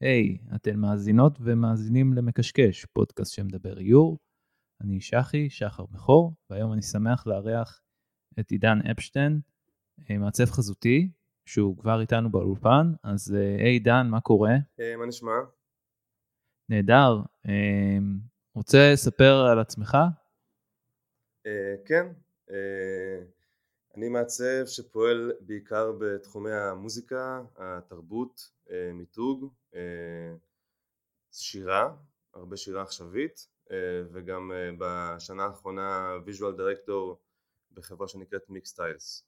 היי, hey, אתן מאזינות ומאזינים למקשקש, פודקאסט שמדבר איור. אני שחי, שחר בכור, והיום אני שמח לארח את עידן אפשטיין, אה, מעצב חזותי, שהוא כבר איתנו באולפן. אז אה, היי hey, עידן, מה קורה? hey, מה נשמע? נהדר. אה, רוצה לספר על עצמך? Uh, כן. Uh, אני מעצב שפועל בעיקר בתחומי המוזיקה, התרבות, אה, מיתוג, אה, שירה, הרבה שירה עכשווית אה, וגם בשנה האחרונה visual director בחברה שנקראת מיק סטיילס.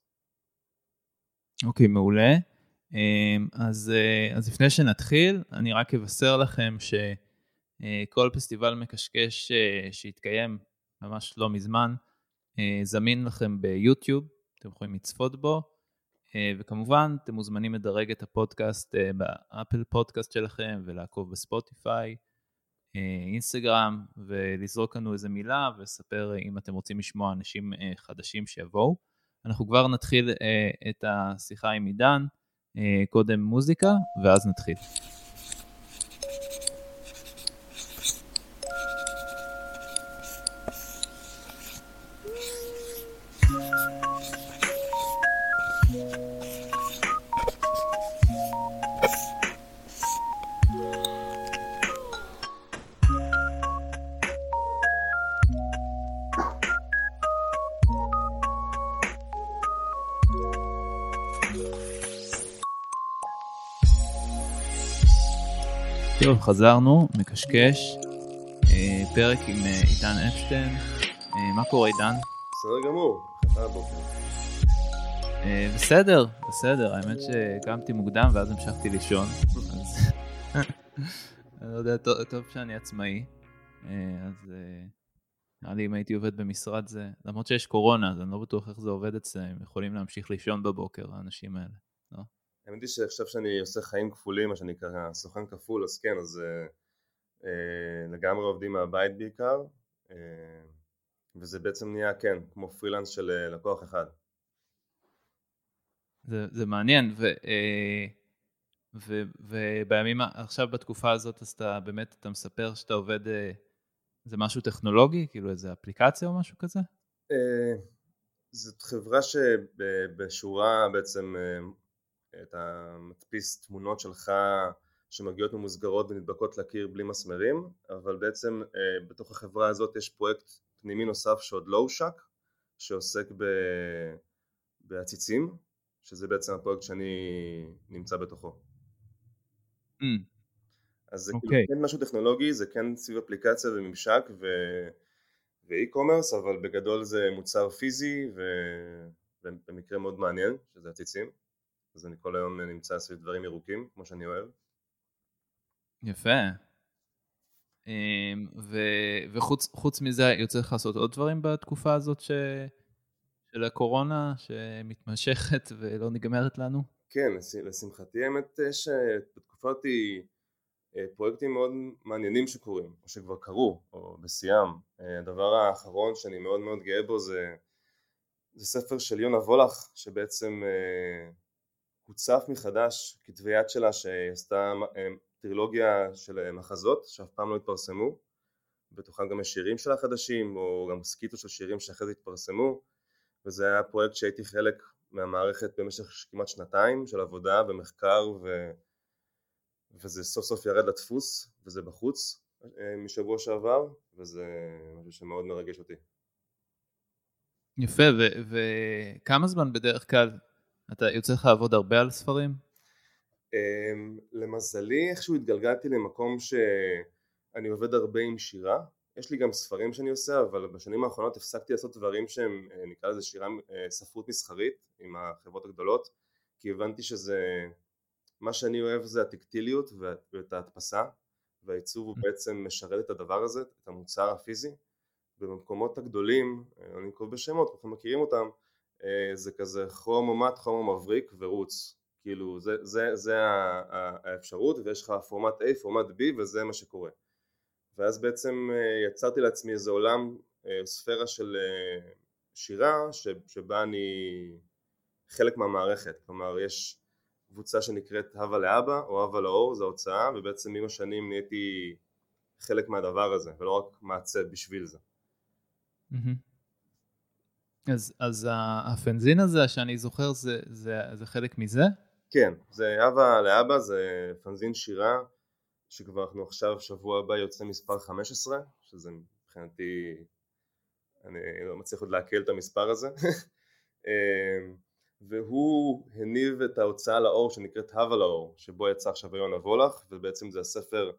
אוקיי, מעולה. אז, אז לפני שנתחיל, אני רק אבשר לכם שכל פסטיבל מקשקש שהתקיים ממש לא מזמן, זמין לכם ביוטיוב, אתם יכולים לצפות בו, אה, וכמובן אתם מוזמנים לדרג את הפודקאסט אה, באפל פודקאסט שלכם ולעקוב בספוטיפיי, אה, אינסטגרם, ולזרוק לנו איזה מילה ולספר אם אתם רוצים לשמוע אנשים חדשים שיבואו. אנחנו כבר נתחיל את השיחה עם עידן, קודם מוזיקה ואז נתחיל. טוב, חזרנו, מקשקש, אה, פרק עם אה, עידן אפשטיין. אה, מה קורה עידן? בסדר גמור, בסדר, בסדר, האמת שקמתי מוקדם ואז המשכתי לישון. אני לא יודע, טוב שאני עצמאי, אז נראה לי אם הייתי עובד במשרד זה, למרות שיש קורונה, אז אני לא בטוח איך זה עובד אצלם, יכולים להמשיך לישון בבוקר, האנשים האלה? האמת היא שעכשיו שאני עושה חיים כפולים, מה שנקרא סוכן כפול, אז כן, אז אה, אה, לגמרי עובדים מהבית בעיקר, אה, וזה בעצם נהיה, כן, כמו פרילנס של אה, לקוח אחד. זה, זה מעניין, ו, אה, ו, ובימים, עכשיו בתקופה הזאת, אז אתה באמת, אתה מספר שאתה עובד, אה, זה משהו טכנולוגי, כאילו איזה אפליקציה או משהו כזה? אה, זאת חברה שבשורה בעצם אה, אתה מדפיס תמונות שלך שמגיעות ממוסגרות ונדבקות לקיר בלי מסמרים אבל בעצם אה, בתוך החברה הזאת יש פרויקט פנימי נוסף שעוד לא הושק שעוסק ב... בעציצים שזה בעצם הפרויקט שאני נמצא בתוכו mm. אז זה okay. כאילו אוקיי. כן משהו טכנולוגי זה כן סביב אפליקציה וממשק ו... ואי-קומרס אבל בגדול זה מוצר פיזי ו... ובמקרה מאוד מעניין שזה עציצים אז אני כל היום נמצא סביב דברים ירוקים, כמו שאני אוהב. יפה. אמ, ו- וחוץ מזה, יוצא לך לעשות עוד דברים בתקופה הזאת ש... של הקורונה, שמתמשכת ולא נגמרת לנו? כן, לשמחתי האמת שבתקופה הזאת אה, פרויקטים מאוד מעניינים שקורים, או שכבר קרו, או בשיאם. אה, הדבר האחרון שאני מאוד מאוד גאה בו זה, זה ספר של יונה וולך, שבעצם אה, הוצף מחדש כתבי יד שלה שהיא עשתה אה, טרילוגיה של אה, מחזות שאף פעם לא התפרסמו בתוכם גם השירים שלה חדשים או גם סקיצות של שירים שאחרי זה התפרסמו וזה היה פרויקט שהייתי חלק מהמערכת במשך כמעט שנתיים של עבודה ומחקר ו... וזה סוף סוף ירד לדפוס וזה בחוץ אה, משבוע שעבר וזה משהו שמאוד מרגש אותי. יפה, וכמה זמן בדרך כלל אתה יוצא לך לעבוד הרבה על ספרים? אמ, למזלי איכשהו התגלגלתי למקום שאני עובד הרבה עם שירה. יש לי גם ספרים שאני עושה אבל בשנים האחרונות הפסקתי לעשות דברים שהם אה, נקרא לזה שירה אה, ספרות מסחרית עם החברות הגדולות כי הבנתי שזה מה שאני אוהב זה הטקטיליות ואת ההדפסה והעיצוב הוא בעצם משרת את הדבר הזה, את המוצר הפיזי. ובמקומות הגדולים, אה, אני קורא בשמות, כולכם מכירים אותם זה כזה כרומומט, כרומו מבריק ורוץ כאילו זה, זה, זה האפשרות ויש לך פורמט A, פורמט B וזה מה שקורה. ואז בעצם אה, יצרתי לעצמי איזה עולם, אה, ספירה של שירה שבה אני חלק מהמערכת. כלומר יש קבוצה שנקראת הווה לאבא או הווה לאור, זו ההוצאה, ובעצם עם השנים נהייתי חלק מהדבר הזה, ולא רק מעצב בשביל זה. אז, אז הפנזין הזה שאני זוכר זה, זה, זה חלק מזה? כן, זה אבא לאבא, זה פנזין שירה שכבר אנחנו עכשיו שבוע הבא יוצא מספר 15 שזה מבחינתי אני לא מצליח עוד לעכל את המספר הזה אמ, והוא הניב את ההוצאה לאור שנקראת הווה לאור שבו יצא עכשיו יונה וולך ובעצם זה הספר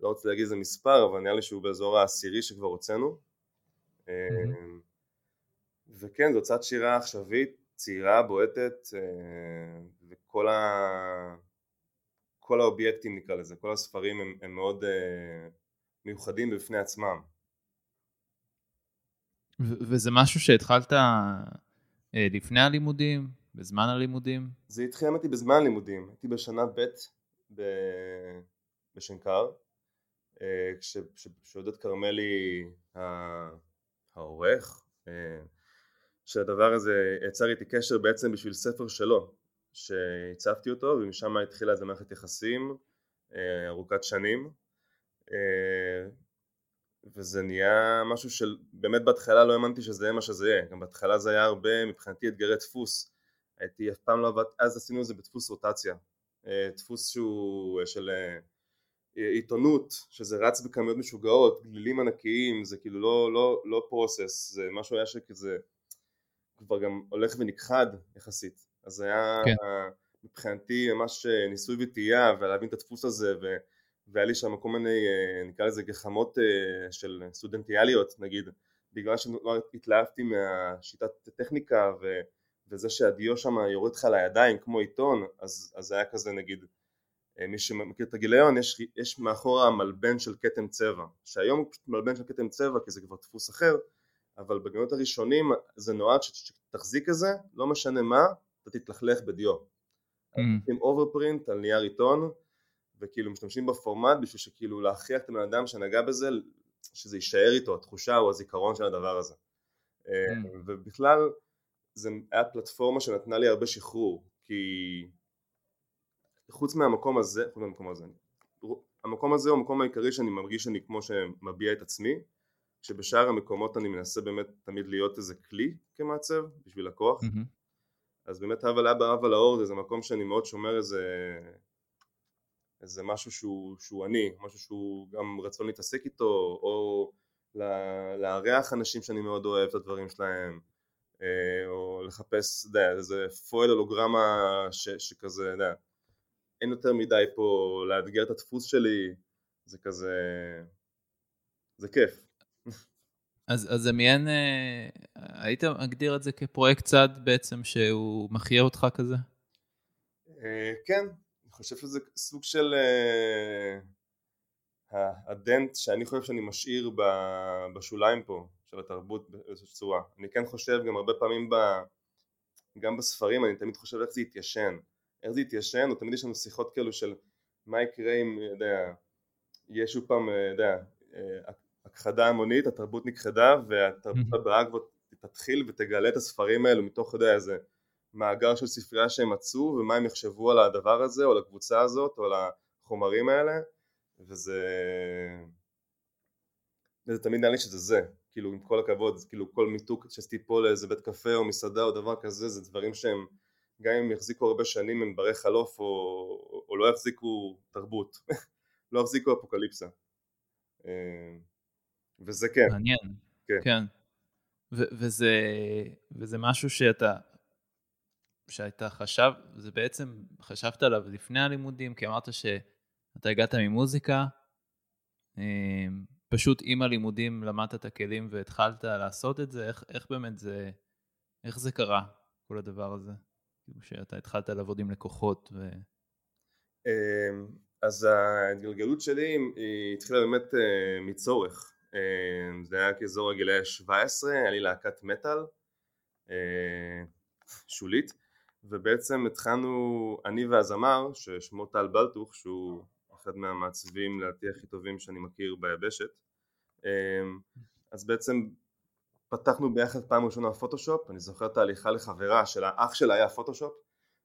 לא רוצה להגיד איזה מספר אבל נראה לי שהוא באזור העשירי שכבר הוצאנו mm-hmm. וכן זו הוצאת שירה עכשווית צעירה בועטת אה, וכל ה... כל האובייקטים נקרא לזה, כל הספרים הם, הם מאוד uh, מיוחדים בפני עצמם. וזה משהו שהתחלת uh, לפני הלימודים, בזמן הלימודים? זה התחיל אמרתי בזמן הלימודים, הייתי בשנה ב' ב... בשנקר, כשעודד כרמלי העורך, שהדבר הזה יצר איתי קשר בעצם בשביל ספר שלו, שהצפתי אותו ומשם התחילה איזה מערכת יחסים אה, ארוכת שנים. אה, וזה נהיה משהו של באמת בהתחלה לא האמנתי שזה יהיה מה שזה יהיה. גם בהתחלה זה היה הרבה מבחינתי אתגרי דפוס. הייתי אף פעם לא עבד אז עשינו את זה בדפוס רוטציה. אה, דפוס שהוא של עיתונות שזה רץ בכמויות משוגעות גלילים ענקיים זה כאילו לא, לא, לא פרוסס זה משהו היה שכזה כבר גם הולך ונכחד יחסית. אז זה היה כן. מבחינתי ממש ניסוי וטעייה ולהבין את הדפוס הזה ו... והיה לי שם כל מיני אה, נקרא לזה גחמות אה, של סטודנטיאליות נגיד. בגלל שלא התלהבתי מהשיטת טכניקה ו... וזה שהדיו שם יורד לך לידיים כמו עיתון אז, אז זה היה כזה נגיד אה, מי שמכיר את הגיליון יש, יש מאחורה מלבן של כתם צבע. שהיום הוא פשוט מלבן של כתם צבע כי זה כבר דפוס אחר אבל בגיליונות הראשונים זה נועד שתחזיק את זה לא משנה מה אתה תתלכלך בדיו. Mm. עושים overprint על נייר עיתון וכאילו משתמשים בפורמט בשביל שכאילו להכריח את הבן אדם שנגע בזה שזה יישאר איתו התחושה או הזיכרון של הדבר הזה mm. ובכלל זה היה פלטפורמה שנתנה לי הרבה שחרור כי חוץ מהמקום הזה, חוץ מהמקום הזה המקום הזה הוא המקום העיקרי שאני מרגיש שאני כמו שמביע את עצמי שבשאר המקומות אני מנסה באמת תמיד להיות איזה כלי כמעצב בשביל לקוח mm-hmm. אז באמת הווה לאבא הווה לאור זה מקום שאני מאוד שומר איזה איזה משהו שהוא, שהוא אני, משהו שהוא גם רצון להתעסק איתו או לארח אנשים שאני מאוד אוהב את הדברים שלהם אה, או לחפש, אתה יודע, איזה פועל הולוגרמה ש, שכזה, אתה יודע, אין יותר מדי פה לאתגר את הדפוס שלי, זה כזה, זה כיף. אז, אז זה מעין, אה, היית מגדיר את זה כפרויקט צד בעצם שהוא מחיה אותך כזה? אה, כן, אני חושב שזה סוג של אה, הדנט שאני חושב שאני משאיר בשוליים פה של התרבות באיזושהי צורה. אני כן חושב גם הרבה פעמים ב... גם בספרים אני תמיד חושב איך זה יתיישן. איך זה יתיישן, או תמיד יש לנו שיחות כאלו של מה יקרה אם, יודע, יהיה שוב פעם, יודע, הכחדה המונית, התרבות נכחדה והתרבות הבאה כבר תתחיל ותגלה את הספרים האלו מתוך, יודע, איזה מאגר של ספרייה שהם מצאו ומה הם יחשבו על הדבר הזה או על הקבוצה הזאת או על החומרים האלה וזה וזה תמיד נראה לי שזה זה, כאילו עם כל הכבוד, כאילו כל מיתוק שעשיתי פה לאיזה בית קפה או מסעדה או דבר כזה זה דברים שהם גם אם יחזיקו הרבה שנים הם ברי חלוף או, או לא יחזיקו תרבות, לא יחזיקו אפוקליפסה. אה, וזה כן. מעניין. כן. כן. ו- וזה, וזה משהו שאתה, שאתה חשב, זה בעצם חשבת עליו לפני הלימודים, כי אמרת שאתה הגעת ממוזיקה, אמ, פשוט עם הלימודים למדת את הכלים והתחלת לעשות את זה, איך, איך באמת זה, איך זה קרה, כל הדבר הזה? כאילו שאתה התחלת לעבוד עם לקוחות ו... אמ, אז ההתגלגלות שלי היא התחילה באמת אה, מצורך. אמ, זה היה כאזור הגילאי 17, היה לי להקת מטאל אה, שולית ובעצם התחלנו, אני והזמר ששמו טל בלטוך שהוא אחד מהמעצבים לדעתי הכי טובים שאני מכיר ביבשת אמ, אז בעצם פתחנו ביחד פעם ראשונה פוטושופ, אני זוכר את ההליכה לחברה של האח שלה היה פוטושופ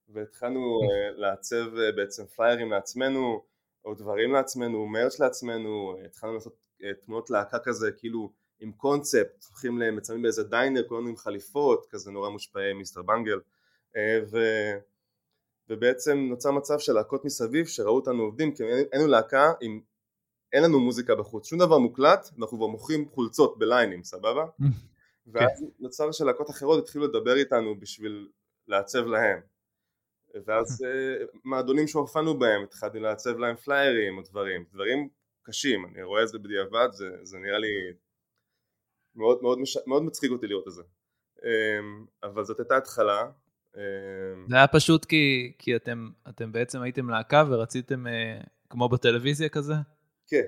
והתחלנו לעצב בעצם פליירים לעצמנו, או דברים לעצמנו, מרץ' לעצמנו, התחלנו לעשות תמונות להקה כזה, כאילו עם קונספט, הולכים למצלמים באיזה דיינר, כולנו עם חליפות, כזה נורא מושפעי מיסטר בנגל, ו... ובעצם נוצר מצב של להקות מסביב שראו אותנו עובדים, כי אין לנו להקה עם אין לנו מוזיקה בחוץ, שום דבר מוקלט, אנחנו כבר מוכרים חולצות בליינים, סבבה? ואז כן. נוצר שלהקות אחרות התחילו לדבר איתנו בשביל לעצב להם. ואז אה, מועדונים שהופענו בהם, התחלתי לעצב להם פליירים או דברים, דברים קשים, אני רואה את זה בדיעבד, זה, זה נראה לי מאוד, מאוד, מש... מאוד מצחיק אותי לראות את זה. אמ, אבל זאת הייתה התחלה. אמ, זה היה פשוט כי, כי אתם, אתם בעצם הייתם להקה ורציתם, אה, כמו בטלוויזיה כזה? כן.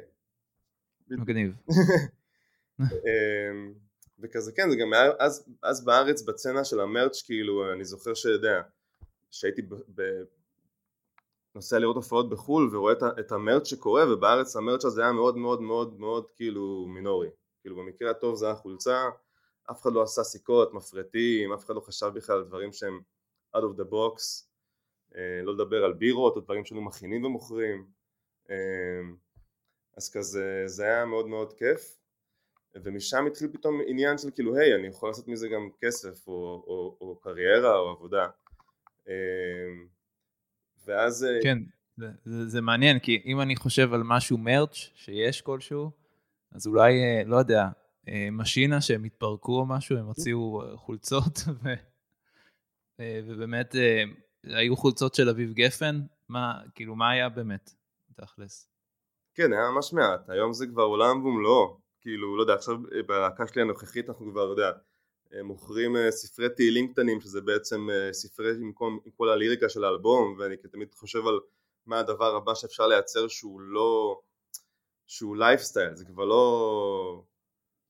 מגניב. אמ, וכזה כן, זה גם היה אז, אז בארץ בצנה של המרץ' כאילו, אני זוכר שיודע, שהייתי ב, ב, נוסע לראות הופעות בחו"ל ורואה את, המרץ' שקורה ובארץ המרץ' הזה היה מאוד מאוד מאוד מאוד כאילו מינורי. כאילו במקרה הטוב זה היה חולצה אף אחד לא עשה סיכות, מפרטים, אף אחד לא חשב בכלל על דברים שהם out of the box אה, לא לדבר על בירות או דברים שהיינו מכינים ומוכרים. אה, אז כזה זה היה מאוד מאוד כיף. ומשם התחיל פתאום עניין של כאילו היי אני יכול לעשות מזה גם כסף או, או, או קריירה או עבודה. אה, ואז... אה, כן, זה, זה, זה מעניין, כי אם אני חושב על משהו מרץ' שיש כלשהו, אז אולי, אה, לא יודע, משינה שהם התפרקו או משהו, הם הוציאו חולצות, ו, ובאמת היו חולצות של אביב גפן, מה, כאילו, מה היה באמת, תכלס? כן, היה ממש מעט, היום זה כבר עולם ומלואו, כאילו, לא יודע, עכשיו בלהקה שלי הנוכחית אנחנו כבר, יודע, מוכרים אה, ספרי תהילים קטנים שזה בעצם אה, ספרי עם כל, עם כל הליריקה של האלבום ואני תמיד חושב על מה הדבר הבא שאפשר לייצר שהוא לא שהוא לייפסטייל זה כבר לא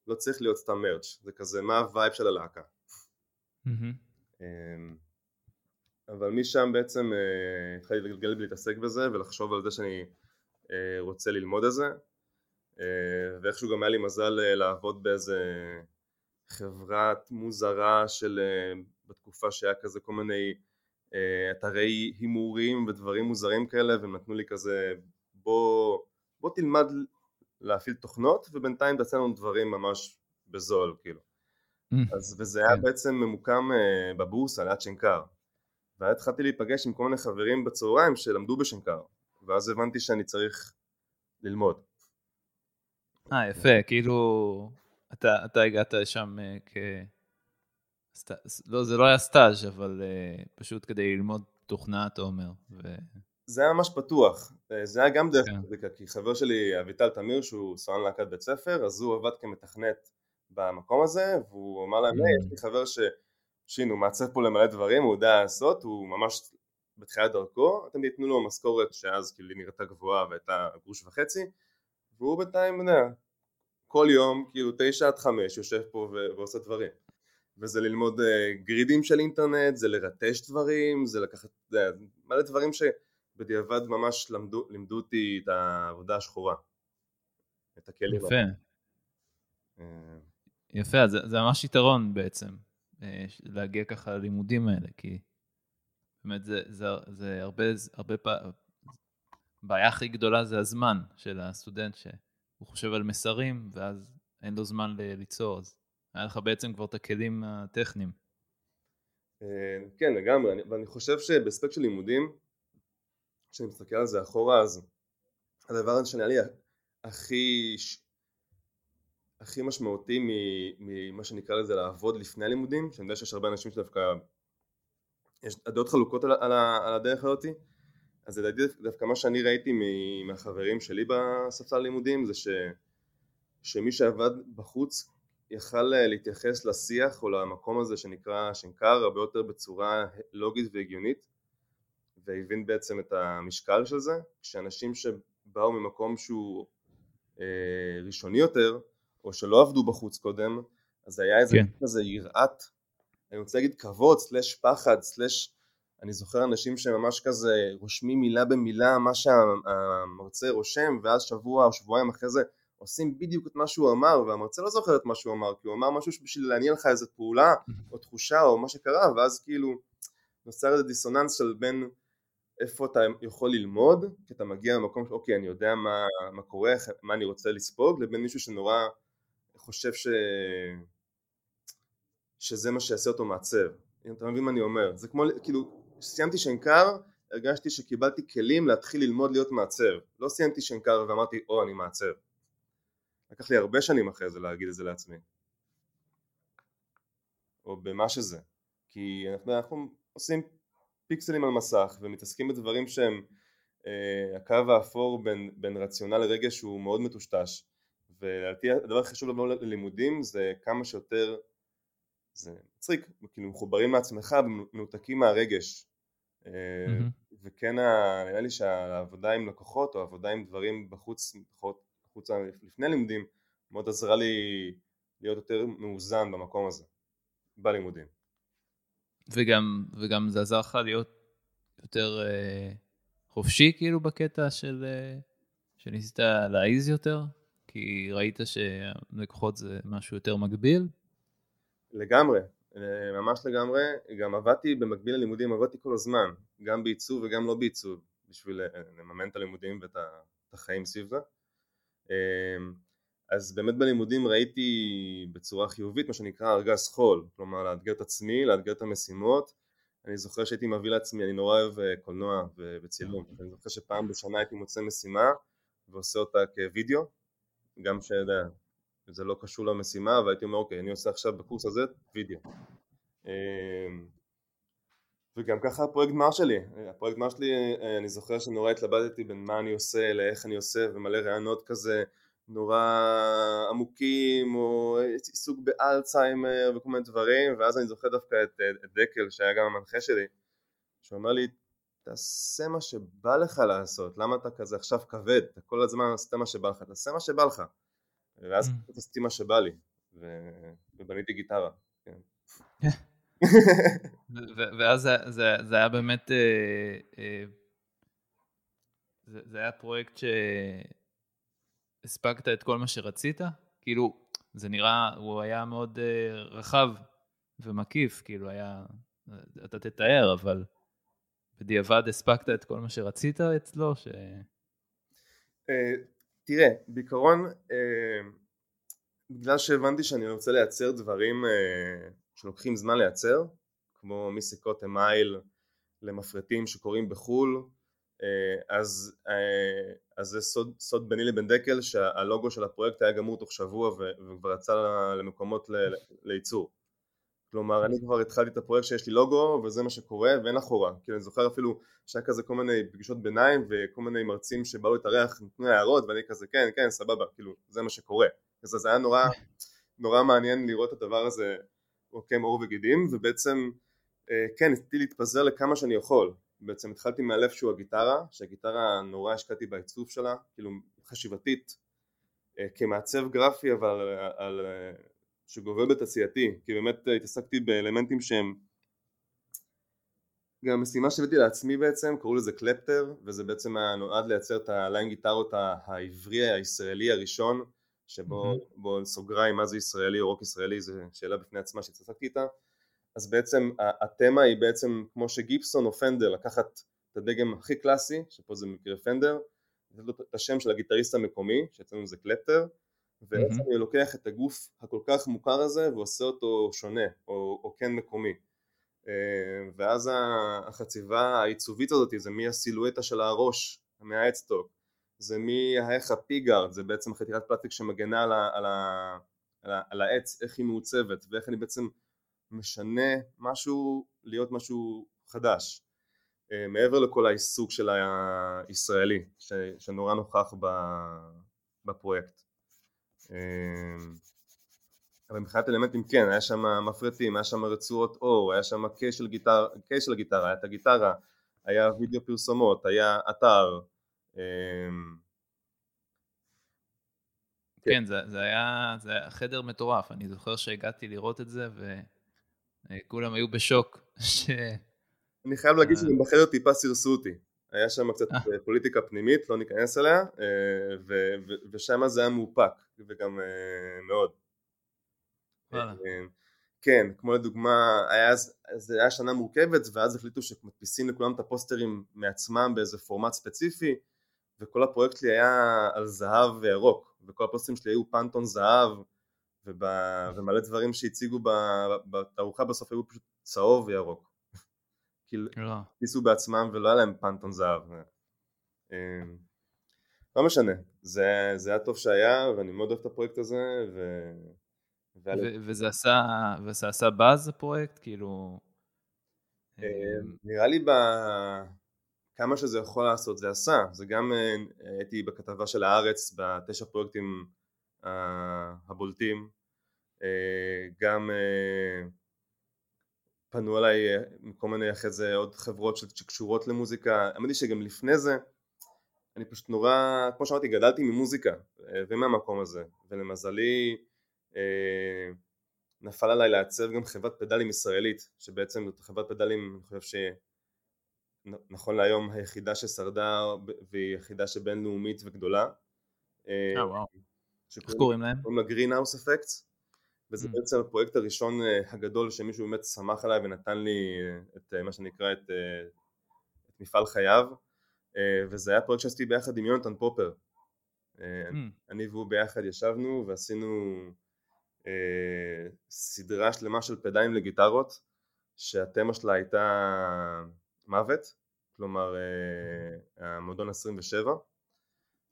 לא צריך להיות סתם merch זה כזה מה ה vibe של הלהקה mm-hmm. אבל משם בעצם אה, התחלתי לגלגל ולהתעסק בזה ולחשוב על זה שאני רוצה ללמוד את זה ואיכשהו גם היה לי מזל לעבוד באיזה חברת מוזרה של אה, בתקופה שהיה כזה כל מיני אה, אתרי הימורים ודברים מוזרים כאלה והם נתנו לי כזה בוא, בוא תלמד להפעיל תוכנות ובינתיים תעשה לנו דברים ממש בזול כאילו mm. אז וזה היה כן. בעצם ממוקם אה, בבורסה ליד שנקר ואז התחלתי להיפגש עם כל מיני חברים בצהריים שלמדו בשנקר ואז הבנתי שאני צריך ללמוד אה יפה כאילו אתה, אתה הגעת לשם uh, כ... סט... לא, זה לא היה סטאז', אבל uh, פשוט כדי ללמוד תוכנה, אתה אומר. ו... זה היה ממש פתוח, אה, זה היה גם דרך מוזיקה, כן. כי חבר שלי אביטל תמיר שהוא סואן להקת בית ספר, אז הוא עבד כמתכנת במקום הזה, והוא אמר להם, יש לי חבר ש... שהנה הוא מעצב פה למלא דברים, הוא יודע לעשות, הוא ממש בתחילת דרכו, אתם תיתנו לו משכורת שאז כאילו נראתה גבוהה והייתה גרוש וחצי, והוא בינתיים, יודע, כל יום, כאילו תשע עד חמש יושב פה ועושה דברים וזה ללמוד uh, גרידים של אינטרנט, זה לרטש דברים, זה לקחת, זה מלא דברים שבדיעבד ממש למדו, לימדו אותי את העבודה השחורה, את הכלים. יפה. אה. יפה, זה, זה ממש יתרון בעצם, אה, להגיע ככה ללימודים האלה, כי באמת זה, זה, זה הרבה, הרבה פעמים, הבעיה הכי גדולה זה הזמן של הסטודנט, ש... הוא חושב על מסרים, ואז אין לו זמן ליצור, אז היה לך בעצם כבר את הכלים הטכניים. אה, כן, לגמרי, ואני חושב שבספק של לימודים, כשאני מסתכל על זה אחורה, אז הדבר הזה שנראה לי הכי, הכי משמעותי ממה שנקרא לזה לעבוד לפני הלימודים, שאני יודע שיש הרבה אנשים שדווקא, יש דעות חלוקות על, על, על הדרך הזאתי, אז לדעתי דווקא מה שאני ראיתי מהחברים שלי בספסל לימודים זה ש, שמי שעבד בחוץ יכל אה, להתייחס לשיח או למקום הזה שנקרא שנקר הרבה יותר בצורה לוגית והגיונית והבין בעצם את המשקל של זה כשאנשים שבאו ממקום שהוא אה, ראשוני יותר או שלא עבדו בחוץ קודם אז היה איזה כן. כזה יראת אני רוצה להגיד כבוד סלש פחד סלש אני זוכר אנשים שממש כזה רושמים מילה במילה מה שהמרצה רושם ואז שבוע או שבועיים אחרי זה עושים בדיוק את מה שהוא אמר והמרצה לא זוכר את מה שהוא אמר כי הוא אמר משהו בשביל לעניין לך איזה פעולה או תחושה או מה שקרה ואז כאילו נוצר איזה דיסוננס של בין איפה אתה יכול ללמוד, כי אתה מגיע למקום שאוקיי אני יודע מה, מה קורה, מה אני רוצה לספוג, לבין מישהו שנורא חושב ש... שזה מה שיעשה אותו מעצב, אם אתה מבין מה אני אומר, זה כמו כאילו כשסיימתי שנקר הרגשתי שקיבלתי כלים להתחיל ללמוד להיות מעצב, לא סיימתי שנקר ואמרתי או אני מעצב, לקח לי הרבה שנים אחרי זה להגיד את זה לעצמי, או במה שזה, כי אנחנו, אנחנו עושים פיקסלים על מסך ומתעסקים בדברים שהם אה, הקו האפור בין, בין רציונל לרגש הוא מאוד מטושטש. ולדעתי הדבר הכי חשוב לבוא ללימודים זה כמה שיותר זה מצחיק, כאילו מחוברים לעצמך ומנותקים מהרגש mm-hmm. וכן נראה לי שהעבודה עם לקוחות או עבודה עם דברים בחוץ, בחוץ לפני לימודים מאוד עזרה לי להיות יותר מאוזן במקום הזה בלימודים וגם, וגם זה עזר לך להיות יותר אה, חופשי כאילו בקטע של, אה, שניסית להעיז יותר? כי ראית שלקוחות זה משהו יותר מגביל? לגמרי, אה, ממש לגמרי, גם עבדתי במקביל ללימודים, עבדתי כל הזמן, גם בעיצוב וגם לא בעיצוב, בשביל אה, לממן את הלימודים ואת החיים סביב זה. אה, אז באמת בלימודים ראיתי בצורה חיובית מה שנקרא ארגז חול, כלומר לאתגר את עצמי, לאתגר את המשימות. אני זוכר שהייתי מביא לעצמי, אני נורא אוהב קולנוע וצילום, אני זוכר שפעם בשנה הייתי מוצא משימה ועושה אותה כווידאו, גם שיודע, זה לא קשור למשימה, והייתי אומר אוקיי, אני עושה עכשיו בקורס הזה וידאו. אמ, וגם ככה הפרויקט גמר שלי, הפרויקט גמר שלי, אני זוכר שנורא התלבטתי בין מה אני עושה, לאיך אני עושה, ומלא רעיונות כזה נורא עמוקים, או עיסוק באלצהיימר וכל מיני דברים, ואז אני זוכר דווקא את, את דקל, שהיה גם המנחה שלי, שהוא אומר לי, תעשה מה שבא לך לעשות, למה אתה כזה עכשיו כבד, אתה כל הזמן עושה מה שבא לך, תעשה מה שבא לך. ואז mm. עשיתי מה שבא לי. ובניתי גיטרה. כן. ואז זה, היה באמת, אה, אה, זה, זה היה פרויקט שהספקת את כל מה שרצית? כאילו, זה נראה, הוא היה מאוד אה, רחב ומקיף, כאילו היה, אתה תתאר, אבל בדיעבד הספקת את כל מה שרצית אצלו? ש... תראה, בעיקרון, אה, בגלל שהבנתי שאני רוצה לייצר דברים אה, שלוקחים זמן לייצר, כמו מסיכות אמייל למפרטים שקורים בחו"ל, אה, אז, אז זה סוד, סוד ביני לבן דקל שהלוגו של הפרויקט היה גמור תוך שבוע וכבר יצא למקומות לייצור. כלומר אני כבר התחלתי את הפרויקט שיש לי לוגו וזה מה שקורה ואין אחורה. כאילו אני זוכר אפילו שהיה כזה כל מיני פגישות ביניים וכל מיני מרצים שבאו להתארח נתנו הערות ואני כזה כן כן סבבה כאילו זה מה שקורה. אז זה היה נורא נורא מעניין לראות את הדבר הזה עוקם עור וגידים ובעצם אה, כן ניסיתי להתפזר לכמה שאני יכול. בעצם התחלתי מהלב שהוא הגיטרה שהגיטרה נורא השקעתי בעיצוב שלה כאילו חשיבתית אה, כמעצב גרפי אבל על, על שגובל בתעשייתי, כי באמת התעסקתי באלמנטים שהם גם משימה שהבאתי לעצמי בעצם, קראו לזה קלפטר, וזה בעצם היה נועד לייצר את הליין גיטרות העברי הישראלי הראשון, שבו mm-hmm. סוגריים מה זה ישראלי או רוק ישראלי, זו שאלה בפני עצמה שהתעסקתי איתה, אז בעצם התמה היא בעצם כמו שגיפסון או פנדר לקחת את הדגם הכי קלאסי, שפה זה מקרה פנדר, לתת לו את השם של הגיטריסט המקומי, שאצלנו זה קלפטר, ובעצם mm-hmm. אני לוקח את הגוף הכל כך מוכר הזה ועושה אותו שונה או, או כן מקומי. אה, ואז החציבה העיצובית הזאת זה מהסילואטה של הראש מה headstock זה מהאיך ה pickguard זה בעצם חתיכת פלסטיק שמגנה על, ה, על, ה, על, ה, על העץ איך היא מעוצבת ואיך אני בעצם משנה משהו להיות משהו חדש. אה, מעבר לכל העיסוק של הישראלי שנורא נוכח בפרויקט אבל מבחינת אלמנטים כן, היה שם מפרטים, היה שם רצועות אור, היה שם קייס של, גיטר, של הגיטרה, היה את הגיטרה, היה וידאו פרסומות, היה אתר. אמ, כן, כן זה, זה, היה, זה היה חדר מטורף, אני זוכר שהגעתי לראות את זה וכולם היו בשוק. ש... אני חייב להגיד שגם בחדר טיפה סירסו אותי. היה שם קצת אה. אה, פוליטיקה פנימית, לא ניכנס אליה, אה, ושם זה היה מאופק, וגם מאוד. כן, כמו לדוגמה, היה, זה היה שנה מורכבת ואז החליטו שמדפיסים לכולם את הפוסטרים מעצמם באיזה פורמט ספציפי וכל הפרויקט שלי היה על זהב וירוק וכל הפוסטרים שלי היו פנטון זהב ובא, ומלא דברים שהציגו בתערוכה בסוף היו פשוט צהוב וירוק כאילו לא. הדפיסו בעצמם ולא היה להם פנטון זהב אמ, לא משנה, זה, זה היה טוב שהיה ואני מאוד אוהב את הפרויקט הזה ו... ו- וזה עשה, וזה עשה באז הפרויקט? כאילו... אה, אמ, נראה לי בכמה שזה יכול לעשות זה עשה, זה גם אה, הייתי בכתבה של הארץ בתשע פרויקטים הבולטים, אה, גם פנו אליי כל מיני אחרי זה עוד חברות שקשורות למוזיקה, האמת היא שגם לפני זה אני פשוט נורא, כמו שאמרתי, גדלתי ממוזיקה ומהמקום הזה, ולמזלי אה, נפל עליי לעצב גם חברת פדלים ישראלית שבעצם זאת חברת פדלים אני חושב שנכון להיום היחידה ששרדה והיא יחידה שבינלאומית וגדולה. אה, אה וואו. איך קוראים להם? קוראים לה גרינהאוס אפקטס וזה mm. בעצם הפרויקט הראשון הגדול שמישהו באמת שמח עליי ונתן לי את מה שנקרא את, את מפעל חייו וזה היה פרויקט שעשיתי ביחד עם יונתן פופר mm. אני והוא ביחד ישבנו ועשינו אה, סדרה שלמה של פדיים לגיטרות שהתמה שלה הייתה מוות, כלומר אה, המועדון 27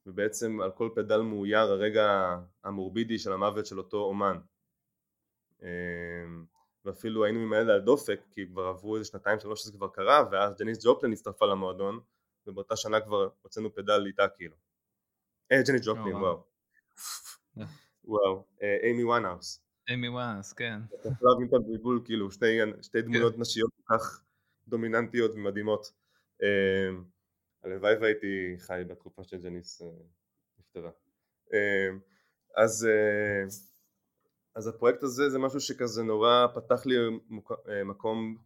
ובעצם על כל פדל מאויר הרגע המורבידי של המוות של אותו אומן אה, ואפילו היינו עם היד על הדופק כי כבר עברו איזה שנתיים שלוש שזה כבר קרה ואז ג'ניס ג'ופלין הצטרפה למועדון ובאותה שנה כבר הוצאנו פדל איתה כאילו אה ג'ניס ג'ופלין וואו וואו, אה, אימי וואנהאוס. אימי וואנהאוס, כן. אתה יכול להבין את הבלבול, כאילו, שתי, כן. דמויות נשיות כל כך דומיננטיות ומדהימות. אה, הלוואי והייתי חי בתקופה של ג'ניס אה, נפטרה. אז, אז הפרויקט הזה זה משהו שכזה נורא פתח לי מקום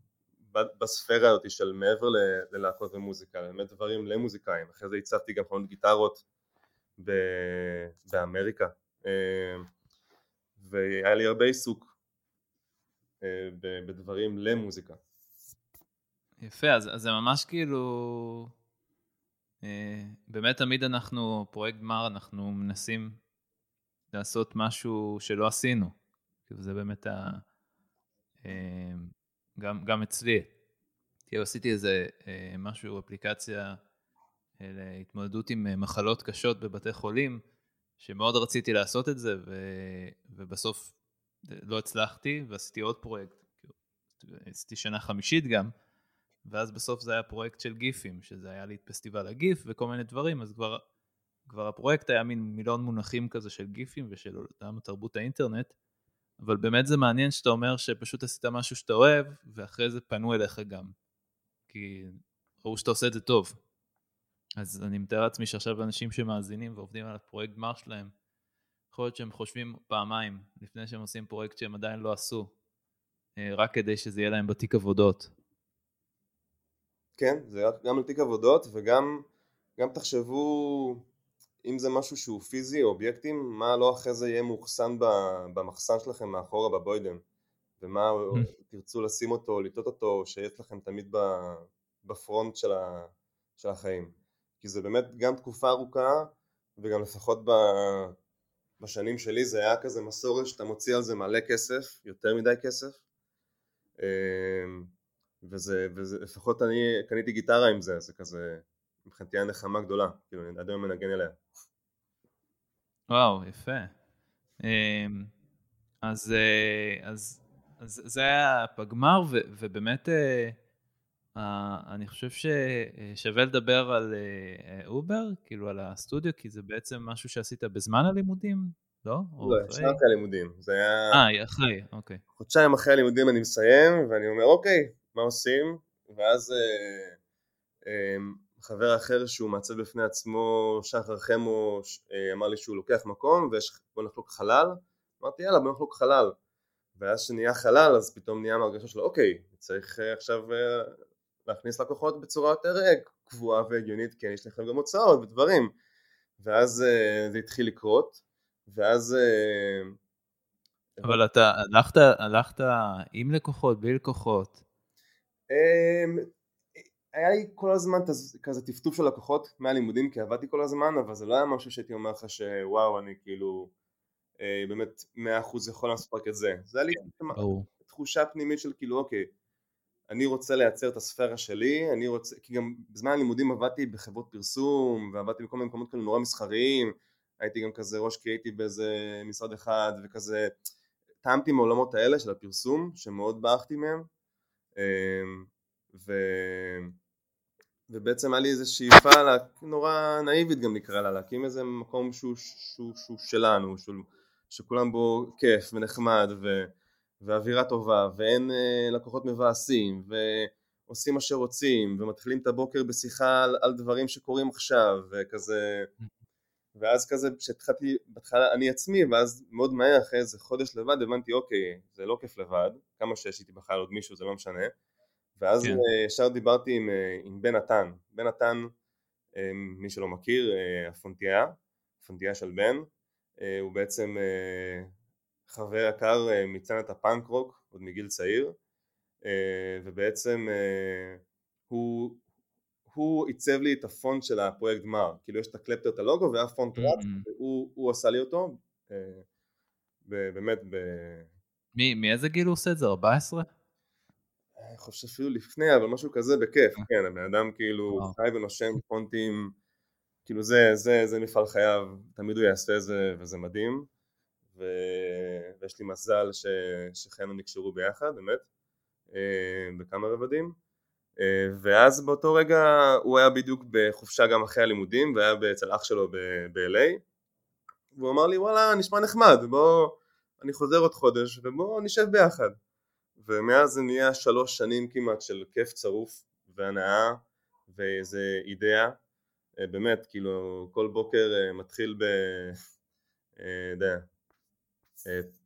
בספירה הזאת של מעבר ללהקות ומוזיקה, באמת דברים למוזיקאים, אחרי זה הצבתי גם חלונות גיטרות באמריקה אה, והיה לי הרבה עיסוק אה, בדברים למוזיקה. יפה, אז, אז זה ממש כאילו, אה, באמת תמיד אנחנו, פרויקט גמר, אנחנו מנסים לעשות משהו שלא עשינו. כאילו זה באמת ה... גם, גם אצלי. כאילו עשיתי איזה משהו, אפליקציה להתמודדות עם מחלות קשות בבתי חולים, שמאוד רציתי לעשות את זה, ו... ובסוף לא הצלחתי, ועשיתי עוד פרויקט, כאילו, עשיתי שנה חמישית גם, ואז בסוף זה היה פרויקט של גיפים, שזה היה לי את פסטיבל הגיף וכל מיני דברים, אז כבר, כבר הפרויקט היה מין מיליון מונחים כזה של גיפים ושל עולם תרבות האינטרנט, אבל באמת זה מעניין שאתה אומר שפשוט עשית משהו שאתה אוהב, ואחרי זה פנו אליך גם, כי ראו שאתה עושה את זה טוב. אז אני מתאר לעצמי שעכשיו אנשים שמאזינים ועובדים על הפרויקט גמר שלהם, יכול להיות שהם חושבים פעמיים לפני שהם עושים פרויקט שהם עדיין לא עשו, אה, רק כדי שזה יהיה להם בתיק עבודות. כן, זה גם על תיק עבודות וגם גם תחשבו אם זה משהו שהוא פיזי או אובייקטים, מה לא אחרי זה יהיה מאוחסן במחסן שלכם מאחורה בבוידם ומה תרצו לשים אותו, לטעות אותו, שיש לכם תמיד בפרונט של, של החיים. כי זה באמת גם תקופה ארוכה וגם לפחות ב... בשנים שלי זה היה כזה מסורת שאתה מוציא על זה מלא כסף, יותר מדי כסף. אמ, וזה, וזה לפחות אני קניתי גיטרה עם זה, זה כזה מבחינתי היה נחמה גדולה, כאילו אני עד היום מנגן אליה. וואו, יפה. אמ, אז, אה, אז, אז זה היה פגמר ובאמת אה, אני חושב ששווה לדבר על אובר, כאילו על הסטודיו, כי זה בעצם משהו שעשית בזמן הלימודים, לא? לא, אחרי הלימודים. זה היה... אה, אחרי, אוקיי. חודשיים אחרי הלימודים אני מסיים, ואני אומר, אוקיי, מה עושים? ואז uh, חבר אחר שהוא מעצב בפני עצמו, שחר חמו, uh, אמר לי שהוא לוקח מקום, ובוא נחלוק חלל. אמרתי, יאללה, בוא נחלוק חלל. ואז שנהיה חלל, אז פתאום נהיה מהרגשה שלו, אוקיי, צריך uh, עכשיו... Uh, להכניס לקוחות בצורה יותר אה, קבועה והגיונית כי יש לכם גם הוצאות ודברים ואז זה התחיל לקרות ואז אבל אתה הלכת, הלכת עם לקוחות, בלי לקוחות? היה לי כל הזמן כזה טפטוף של לקוחות מהלימודים כי עבדתי כל הזמן אבל זה לא היה משהו שהייתי אומר לך שוואו אני כאילו אה, באמת מאה אחוז יכול לעשות רק את זה. זה היה לי כן, תחושה פנימית של כאילו אוקיי אני רוצה לייצר את הספירה שלי אני רוצה כי גם בזמן הלימודים עבדתי בחברות פרסום ועבדתי בכל מיני מקומות כאלה נורא מסחריים הייתי גם כזה ראש קריאיטיב באיזה משרד אחד וכזה טעמתי מעולמות האלה של הפרסום שמאוד ברחתי מהם אמ, ו... ובעצם היה לי איזו שאיפה לה... נורא נאיבית גם נקרא לה להקים איזה מקום שהוא, שהוא, שהוא שלנו שהוא, שכולם בו כיף ונחמד ו... ואווירה טובה ואין אה, לקוחות מבאסים ועושים מה שרוצים ומתחילים את הבוקר בשיחה על, על דברים שקורים עכשיו וכזה ואז כזה כשהתחלתי בהתחלה אני עצמי ואז מאוד מהר אחרי איזה חודש לבד הבנתי אוקיי זה לא כיף לבד כמה שיש איתי בכלל עוד מישהו זה לא משנה ואז כן. אה, ישר דיברתי עם, אה, עם בן נתן בן נתן אה, מי שלא מכיר הפונטייה הפונטייה של בן הוא בעצם חבר יקר מצנת הפאנק רוק עוד מגיל צעיר ובעצם הוא הוא עיצב לי את הפונט של הפרויקט גמר, כאילו יש את הקלפטר, את הלוגו והפונט רץ, mm-hmm. והוא הוא עשה לי אותו, באמת ב... מאיזה גיל הוא עושה את זה? 14? אני חושב שאפילו לפני, אבל משהו כזה בכיף, אה. כן, הבן אדם כאילו חי ונושם פונטים, כאילו זה, זה, זה מפעל חייו, תמיד הוא יעשה את זה וזה מדהים, ו... ויש לי מזל ש... שחיינו נקשרו ביחד, באמת, אה, בכמה רבדים. אה, ואז באותו רגע הוא היה בדיוק בחופשה גם אחרי הלימודים והיה אצל אח שלו ב-LA והוא אמר לי וואלה נשמע נחמד בוא אני חוזר עוד חודש ובוא נשב ביחד ומאז זה נהיה שלוש שנים כמעט של כיף צרוף והנאה ואיזה אידאה אה, באמת כאילו כל בוקר אה, מתחיל ב... יודע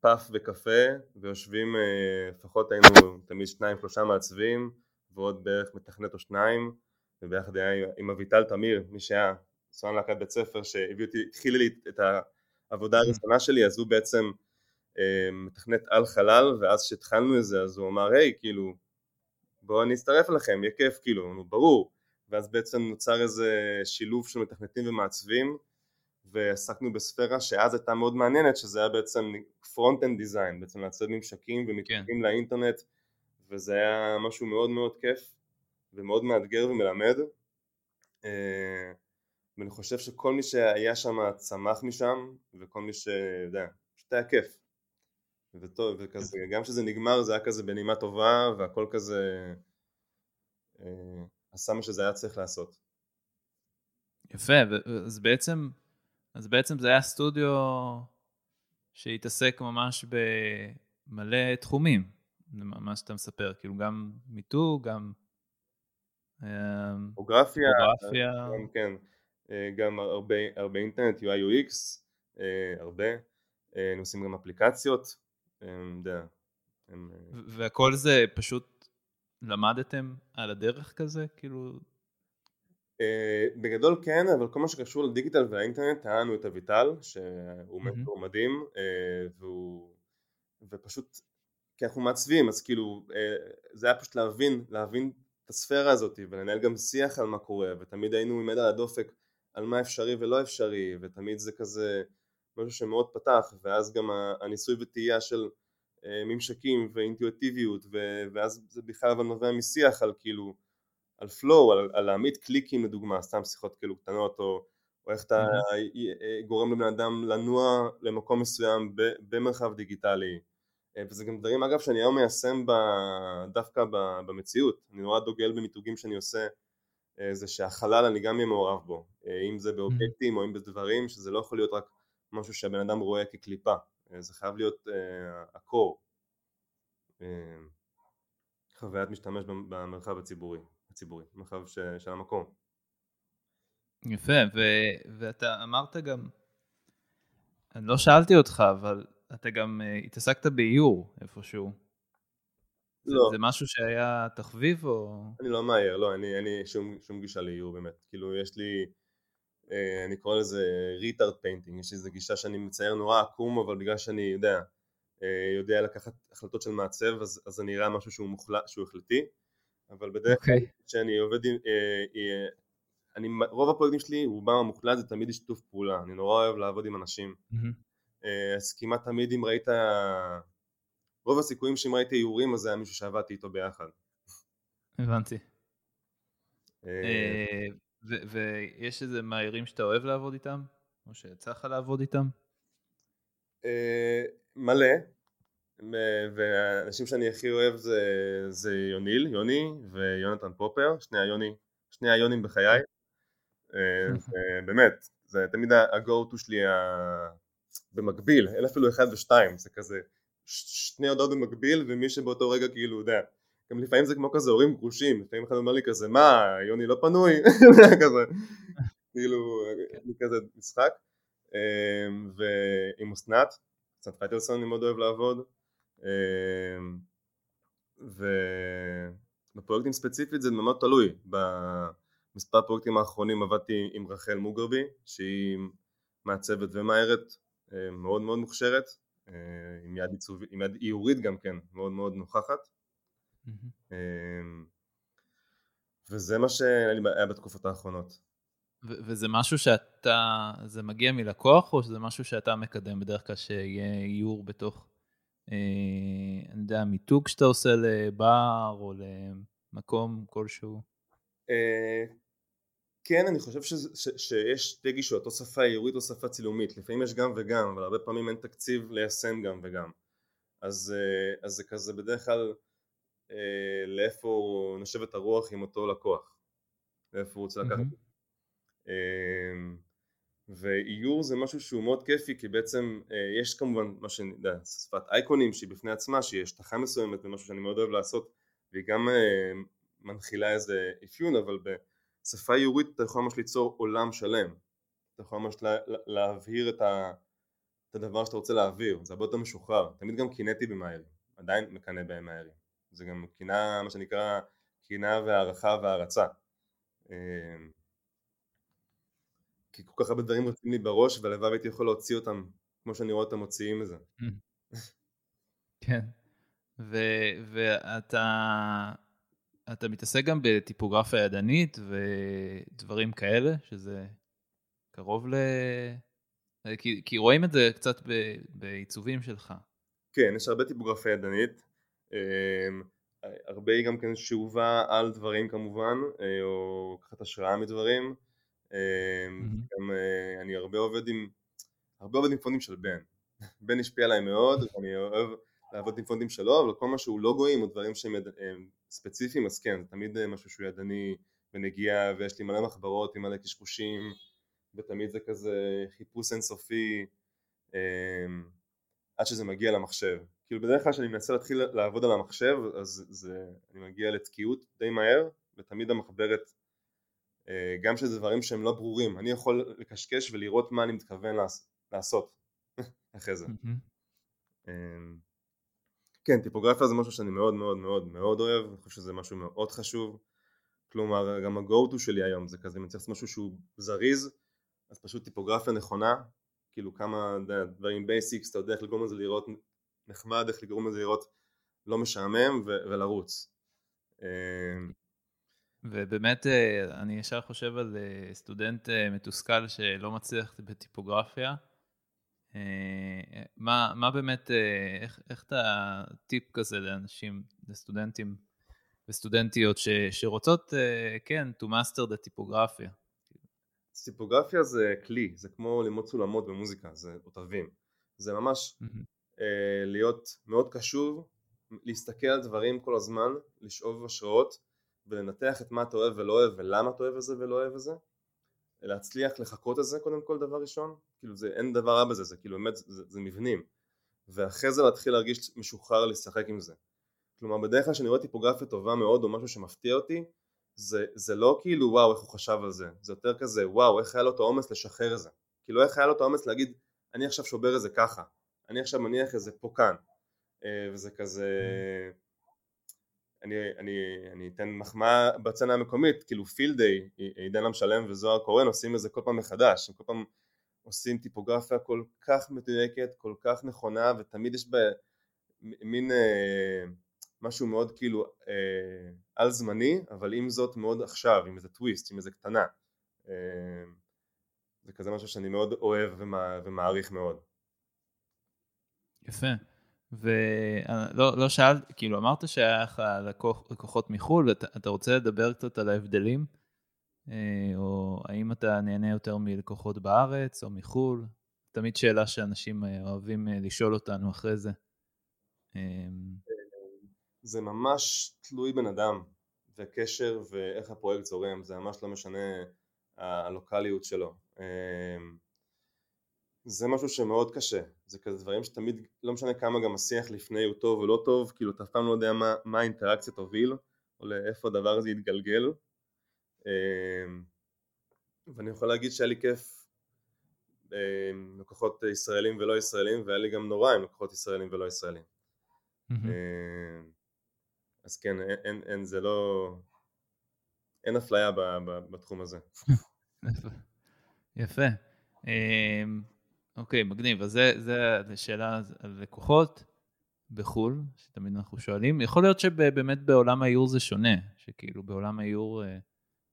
פאף וקפה ויושבים לפחות היינו תמיד שניים שלושה מעצבים ועוד בערך מתכנת או שניים וביחד היה עם אביטל תמיר מי שהיה סואן להקת בית ספר שהביא אותי, התחיל לי את העבודה mm-hmm. הראשונה שלי אז הוא בעצם אה, מתכנת על חלל ואז כשהתחלנו את זה אז הוא אמר היי כאילו בואו אני אצטרף אליכם יהיה כיף כאילו ברור ואז בעצם נוצר איזה שילוב של מתכנתים ומעצבים ועסקנו בספירה שאז הייתה מאוד מעניינת שזה היה בעצם front-end design בעצם לעצב ממשקים ומתקנים כן. לאינטרנט וזה היה משהו מאוד מאוד כיף ומאוד מאתגר ומלמד. אה, ואני חושב שכל מי שהיה שם צמח משם וכל מי שיודע, פשוט היה כיף וטוב, וכזה, גם כשזה נגמר זה היה כזה בנימה טובה והכל כזה אה, עשה מה שזה היה צריך לעשות. יפה, אז בעצם, אז בעצם זה היה סטודיו שהתעסק ממש במלא תחומים. מה שאתה מספר, כאילו גם מיתוג, גם... טופוגרפיה, גם כן, אה, גם הרבה, הרבה אינטרנט, UI UX, אה, הרבה, אה, עושים גם אפליקציות, יודע. והכל זה פשוט למדתם על הדרך כזה, כאילו? בגדול כן, אבל כל מה שקשור לדיגיטל והאינטרנט, היה לנו את אביטל, שהוא מנטור מדהים, והוא, ופשוט כי אנחנו מעצבים אז כאילו אה, זה היה פשוט להבין, להבין את הספירה הזאת ולנהל גם שיח על מה קורה ותמיד היינו עם יד על הדופק על מה אפשרי ולא אפשרי ותמיד זה כזה משהו שמאוד פתח ואז גם הניסוי וטעייה של אה, ממשקים ואינטואיטיביות ואז זה בכלל אבל נובע משיח על כאילו על flow, על, על להעמיד קליקים לדוגמה, סתם שיחות כאילו קטנות או, או איך אתה mm-hmm. גורם לבן אדם לנוע למקום מסוים במרחב דיגיטלי. אה, וזה גם דברים אגב שאני היום מיישם ב... דווקא במציאות, אני נורא דוגל במיתוגים שאני עושה אה, זה שהחלל אני גם אהיה מעורב בו, אה, אם זה באובייקטים או אם בדברים שזה לא יכול להיות רק משהו שהבן אדם רואה כקליפה, זה חייב להיות הקור, חוויית משתמש במרחב הציבורי, הציבורי, במרחב ש... של המקום. יפה, ו... ואתה אמרת גם, אני לא שאלתי אותך, אבל אתה גם uh, התעסקת באיור איפשהו. לא. זה, זה משהו שהיה תחביב או... אני לא מאייר, לא, אני, אין לי שום, שום גישה לאיור באמת. כאילו יש לי, אה, אני קורא לזה retard painting, יש לי איזו גישה שאני מצייר נורא עקום, אבל בגלל שאני יודע, אה, יודע לקחת החלטות של מעצב, אז, אז זה נראה משהו שהוא מוחלט, שהוא החלטי, אבל בדרך כלל okay. כשאני עובד עם, אני, רוב הפרויקטים שלי, רובם המוחלט זה תמיד שיתוף פעולה, אני נורא אוהב לעבוד עם אנשים, mm-hmm. אז כמעט תמיד אם ראית, רוב הסיכויים שאם ראיתי איורים אז זה היה מישהו שעבדתי איתו ביחד. הבנתי. ויש איזה מהירים שאתה אוהב לעבוד איתם? או שיצא לך לעבוד איתם? אה, מלא, והאנשים שאני הכי אוהב זה, זה יוניל, יוני ויונתן פופר, שני היוני, שני היונים בחיי, אה, באמת, זה תמיד ה-go to שלי ה... במקביל, אין אפילו אחד ושתיים, זה כזה שני הודעות במקביל ומי שבאותו רגע כאילו יודע גם לפעמים זה כמו כזה הורים גרושים, לפעמים אחד אומר לי כזה מה יוני לא פנוי, כזה כאילו כזה משחק. אמ, ועם אסנת, קצת פייטלסון אני מאוד אוהב לעבוד. אמ, ובפרויקטים ספציפית זה מאוד תלוי. במספר הפרויקטים האחרונים עבדתי עם רחל מוגרבי שהיא מעצבת ומאיירת אמ, מאוד מאוד מוכשרת. עם יד, עיצוב, עם יד איורית גם כן מאוד מאוד נוכחת mm-hmm. וזה מה שהיה בתקופות האחרונות וזה משהו שאתה, זה מגיע מלקוח, או שזה משהו שאתה מקדם בדרך כלל שיהיה איור בתוך, אה, אני יודע, מיתוג שאתה עושה לבר או למקום כלשהו? אה, כן, אני חושב ש, ש, שיש שתי גישות, או שפה איורית או שפה צילומית, לפעמים יש גם וגם, אבל הרבה פעמים אין תקציב ליישם גם וגם. אז, אה, אז זה כזה בדרך כלל אה, לאיפה נושבת הרוח עם אותו לקוח, לאיפה הוא רוצה לקחת mm-hmm. אמ, ואיור זה משהו שהוא מאוד כיפי כי בעצם אה, יש כמובן מה שאני יודע שפת אייקונים שהיא בפני עצמה שהיא השטחה מסוימת ומשהו שאני מאוד אוהב לעשות והיא גם אה, מנחילה איזה אפיון אבל בשפה איורית אתה יכול ממש ליצור עולם שלם. אתה יכול ממש לה, להבהיר את, ה, את הדבר שאתה רוצה להעביר זה הרבה יותר משוחרר. תמיד גם קינאתי במאיירים עדיין מקנא בהם מאיירים זה גם קינה מה שנקרא קינה והערכה והערצה אמ, כי כל כך הרבה דברים רצים לי בראש והלוואי הייתי יכול להוציא אותם כמו שאני רואה אותם מוציאים מזה. כן, ו- ואתה אתה מתעסק גם בטיפוגרפיה ידנית ודברים כאלה, שזה קרוב ל... כי, כי רואים את זה קצת ב- בעיצובים שלך. כן, יש הרבה טיפוגרפיה ידנית, אמ, הרבה גם כן שאובה על דברים כמובן, אה, או לקחת השראה מדברים. אמ, גם אה, אני הרבה עובד עם, הרבה עובד עם פונדים של בן. בן השפיע עליי מאוד, אני אוהב לעבוד עם פונדים שלו, אבל כל מה שהוא לוגוים או דברים שהם יד... ספציפיים, אז כן, זה תמיד אה, משהו שהוא ידני ונגיע, ויש לי מלא מחברות עם מלא קשקושים, ותמיד זה כזה חיפוש אינסופי אמ, עד שזה מגיע למחשב. כאילו בדרך כלל כשאני מנסה להתחיל לעבוד על המחשב, אז זה, אני מגיע לתקיעות די מהר, ותמיד המחברת אה, גם שזה דברים שהם לא ברורים, אני יכול לקשקש ולראות מה אני מתכוון לעשות אחרי זה. אמ, כן, טיפוגרפיה זה משהו שאני מאוד מאוד מאוד מאוד אוהב, אני חושב שזה משהו מאוד חשוב, כלומר גם ה-go to שלי היום זה כזה, אם אני צריך משהו שהוא זריז, אז פשוט טיפוגרפיה נכונה, כאילו כמה דברים basics, אתה יודע איך לגרום לזה לראות נחמד, איך לגרום לזה לראות לא משעמם ולרוץ. אמ, ובאמת אה, אני ישר חושב על אה, סטודנט אה, מתוסכל שלא מצליח בטיפוגרפיה. מה, מה באמת, איך, איך אתה טיפ כזה לאנשים, לסטודנטים וסטודנטיות ש, שרוצות, כן, to master the טיפוגרפיה? טיפוגרפיה זה כלי, זה כמו ללמוד סולמות במוזיקה, זה אותבים. זה ממש mm-hmm. להיות מאוד קשוב, להסתכל על דברים כל הזמן, לשאוב השראות. ולנתח את מה אתה אוהב ולא אוהב ולמה אתה אוהב את זה ולא אוהב את זה. להצליח לחכות את זה קודם כל דבר ראשון. כאילו זה אין דבר רע בזה זה כאילו באמת זה, זה מבנים. ואחרי זה להתחיל להרגיש משוחרר לשחק עם זה. כלומר בדרך כלל כשאני רואה טיפוגרפיה טובה מאוד או משהו שמפתיע אותי זה, זה לא כאילו וואו איך הוא חשב על זה זה יותר כזה וואו איך היה לו את האומץ לשחרר את זה כאילו איך היה לו את האומץ להגיד אני עכשיו שובר את זה ככה אני עכשיו מניח את זה פה כאן אה, וזה כזה אני, אני, אני אתן מחמאה בצנה המקומית, כאילו פיל דיי, עידן המשלם וזוהר קורן עושים את זה כל פעם מחדש, הם כל פעם עושים טיפוגרפיה כל כך מדויקת, כל כך נכונה, ותמיד יש בה מין אה, משהו מאוד כאילו אה, על זמני, אבל עם זאת מאוד עכשיו, עם איזה טוויסט, עם איזה קטנה. אה, זה כזה משהו שאני מאוד אוהב ומעריך מאוד. יפה. ולא לא שאלת, כאילו אמרת שהיה לך לקוח, לקוחות מחו"ל, ואתה אתה רוצה לדבר קצת על ההבדלים? אה, או האם אתה נהנה יותר מלקוחות בארץ או מחו"ל? תמיד שאלה שאנשים אה, אוהבים אה, לשאול אותנו אחרי זה. זה ממש תלוי בן אדם וקשר ואיך הפרויקט זורם, זה ממש לא משנה הלוקאליות שלו. זה משהו שמאוד קשה, זה כזה דברים שתמיד, לא משנה כמה גם השיח לפני הוא טוב או לא טוב, כאילו אתה אף פעם לא יודע מה, מה האינטראקציה תוביל, או לאיפה הדבר הזה יתגלגל, אמ, ואני יכול להגיד שהיה לי כיף עם לקוחות ישראלים ולא ישראלים, והיה לי גם נורא עם לקוחות ישראלים ולא ישראלים. אמ, אז כן, אין, אין, אין, זה לא... אין אפליה בתחום הזה. יפה. אוקיי, מגניב. אז זה שאלה על לקוחות בחו"ל, שתמיד אנחנו שואלים. יכול להיות שבאמת בעולם האיור זה שונה, שכאילו בעולם האיור, אה,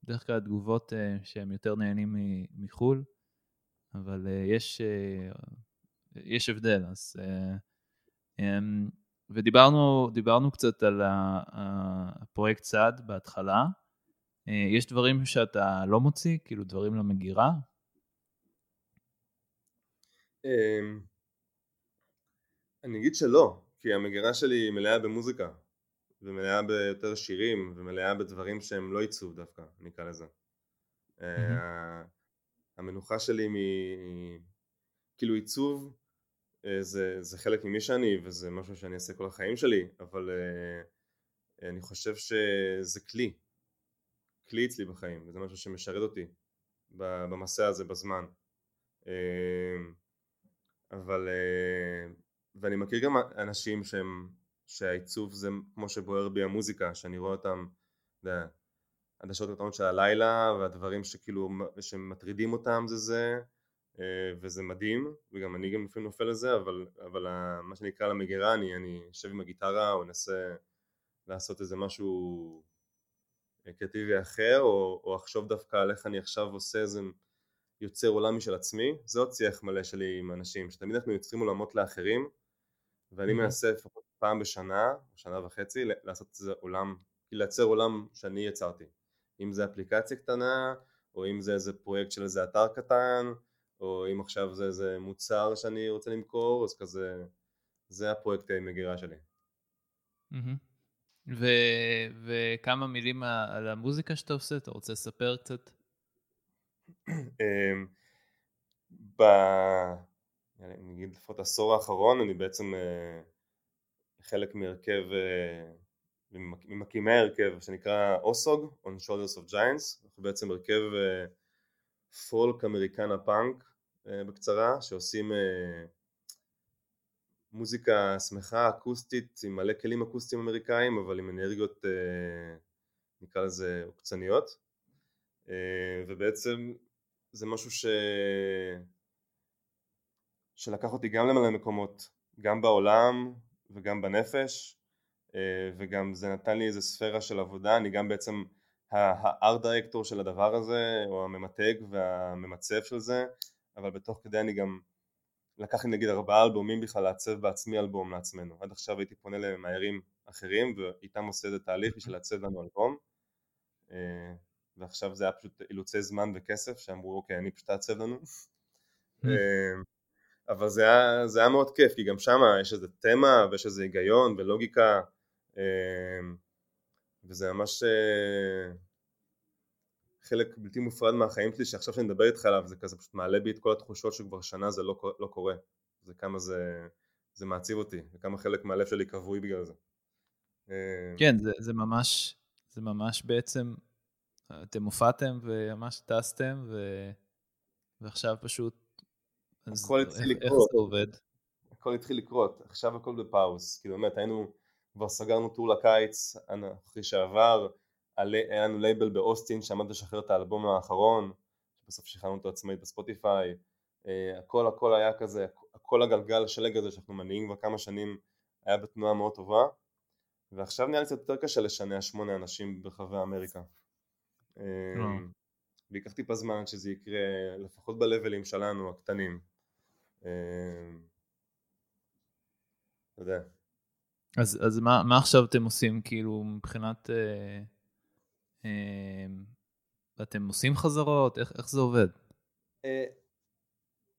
בדרך כלל התגובות אה, שהם יותר נהנים מחו"ל, אבל אה, יש, יש הבדל. אז, אמ, ודיברנו דיברנו קצת על הפרויקט צעד בהתחלה. יש דברים שאתה לא מוציא, כאילו דברים למגירה, אני אגיד שלא, כי המגירה שלי מלאה במוזיקה ומלאה ביותר שירים ומלאה בדברים שהם לא עיצוב דווקא, אני אקרא לזה. אה, המנוחה שלי מ... כאילו עיצוב אה, זה, זה חלק ממי שאני וזה משהו שאני אעשה כל החיים שלי, אבל אה, אני חושב שזה כלי, כלי אצלי בחיים, וזה משהו שמשרת אותי במסע הזה בזמן. אבל אה, ואני מכיר גם אנשים שהם שהעיצוב זה כמו שבוער בי המוזיקה שאני רואה אותם עד השעות הקטנות של הלילה והדברים שכאילו שמטרידים אותם זה זה אה, וזה מדהים וגם אני גם לפעמים נופל לזה אבל, אבל מה שנקרא למגירה אני, אני אשב עם הגיטרה או אנסה לעשות איזה משהו אה, קריאטיבי אחר או, או אחשוב דווקא על איך אני עכשיו עושה איזה יוצר עולם משל עצמי, זה עוד שיח מלא שלי עם אנשים, שתמיד אנחנו יוצרים עולמות לאחרים ואני מנסה לפחות פעם בשנה, שנה וחצי, לעשות איזה עולם, לייצר עולם שאני יצרתי אם זה אפליקציה קטנה, או אם זה איזה פרויקט של איזה אתר קטן, או אם עכשיו זה איזה מוצר שאני רוצה למכור, אז כזה, זה הפרויקט המגירה שלי. ו- וכמה מילים על המוזיקה שאתה עושה, אתה רוצה לספר קצת? אמ, ב... נגיד לפחות עשור האחרון אני בעצם אה, חלק מהרכב, אה, ממקימי ההרכב שנקרא אוסוג, On Shoulders of Giants, אנחנו בעצם הרכב פולק אמריקנה פאנק בקצרה, שעושים אה, מוזיקה שמחה אקוסטית עם מלא כלים אקוסטיים אמריקאים אבל עם אנרגיות נקרא לזה עוקצניות. ובעצם זה משהו ש... שלקח אותי גם למלא מקומות, גם בעולם וגם בנפש אה, וגם זה נתן לי איזה ספירה של עבודה, אני גם בעצם הארט דירקטור של הדבר הזה או הממתג והממצב של זה אבל בתוך כדי אני גם לקח לי נגיד ארבעה אלבומים בכלל לעצב בעצמי אלבום לעצמנו. עד עכשיו הייתי פונה למאיירים אחרים ואיתם עושה איזה תהליך בשביל לעצב לנו אלבום. אה, ועכשיו זה היה פשוט אילוצי זמן וכסף שאמרו אוקיי אני פשוט אעצב לנו. אמ, אבל זה היה, זה היה מאוד כיף כי גם שם יש איזה תמה ויש איזה היגיון ולוגיקה אמ, וזה ממש אה, חלק בלתי מופרד מהחיים שלי שעכשיו שאני מדבר איתך עליו זה כזה פשוט מעלה בי את כל התחושות שכבר שנה זה לא, לא קורה. זה כמה זה, זה מעציב אותי וכמה חלק מהלב שלי כבוי בגלל זה. כן זה, זה ממש זה ממש בעצם אתם הופעתם וממש טסתם, ו... ועכשיו פשוט... הכל התחיל לקרות. איך זה עובד? הכל התחיל לקרות, עכשיו הכל ב pause. כאילו באמת, היינו, כבר סגרנו tour לקיץ, אחרי שעבר, היה לנו לייבל באוסטין שעמד לשחרר את האלבום האחרון, שבסוף שחררנו אותו עצמאית בספוטיפיי. אה, הכל הכל היה כזה, הכל הגלגל השלג הזה שאנחנו מניעים כבר כמה שנים היה בתנועה מאוד טובה, ועכשיו נראה לי קצת יותר קשה לשנע שמונה אנשים ברחבי אמריקה. אה, וייקח טיפה זמן שזה יקרה, לפחות בלבלים שלנו, הקטנים. אה, אתה יודע. אז, אז מה, מה עכשיו אתם עושים, כאילו, מבחינת... אה, אה, אתם עושים חזרות? איך, איך זה עובד? אה,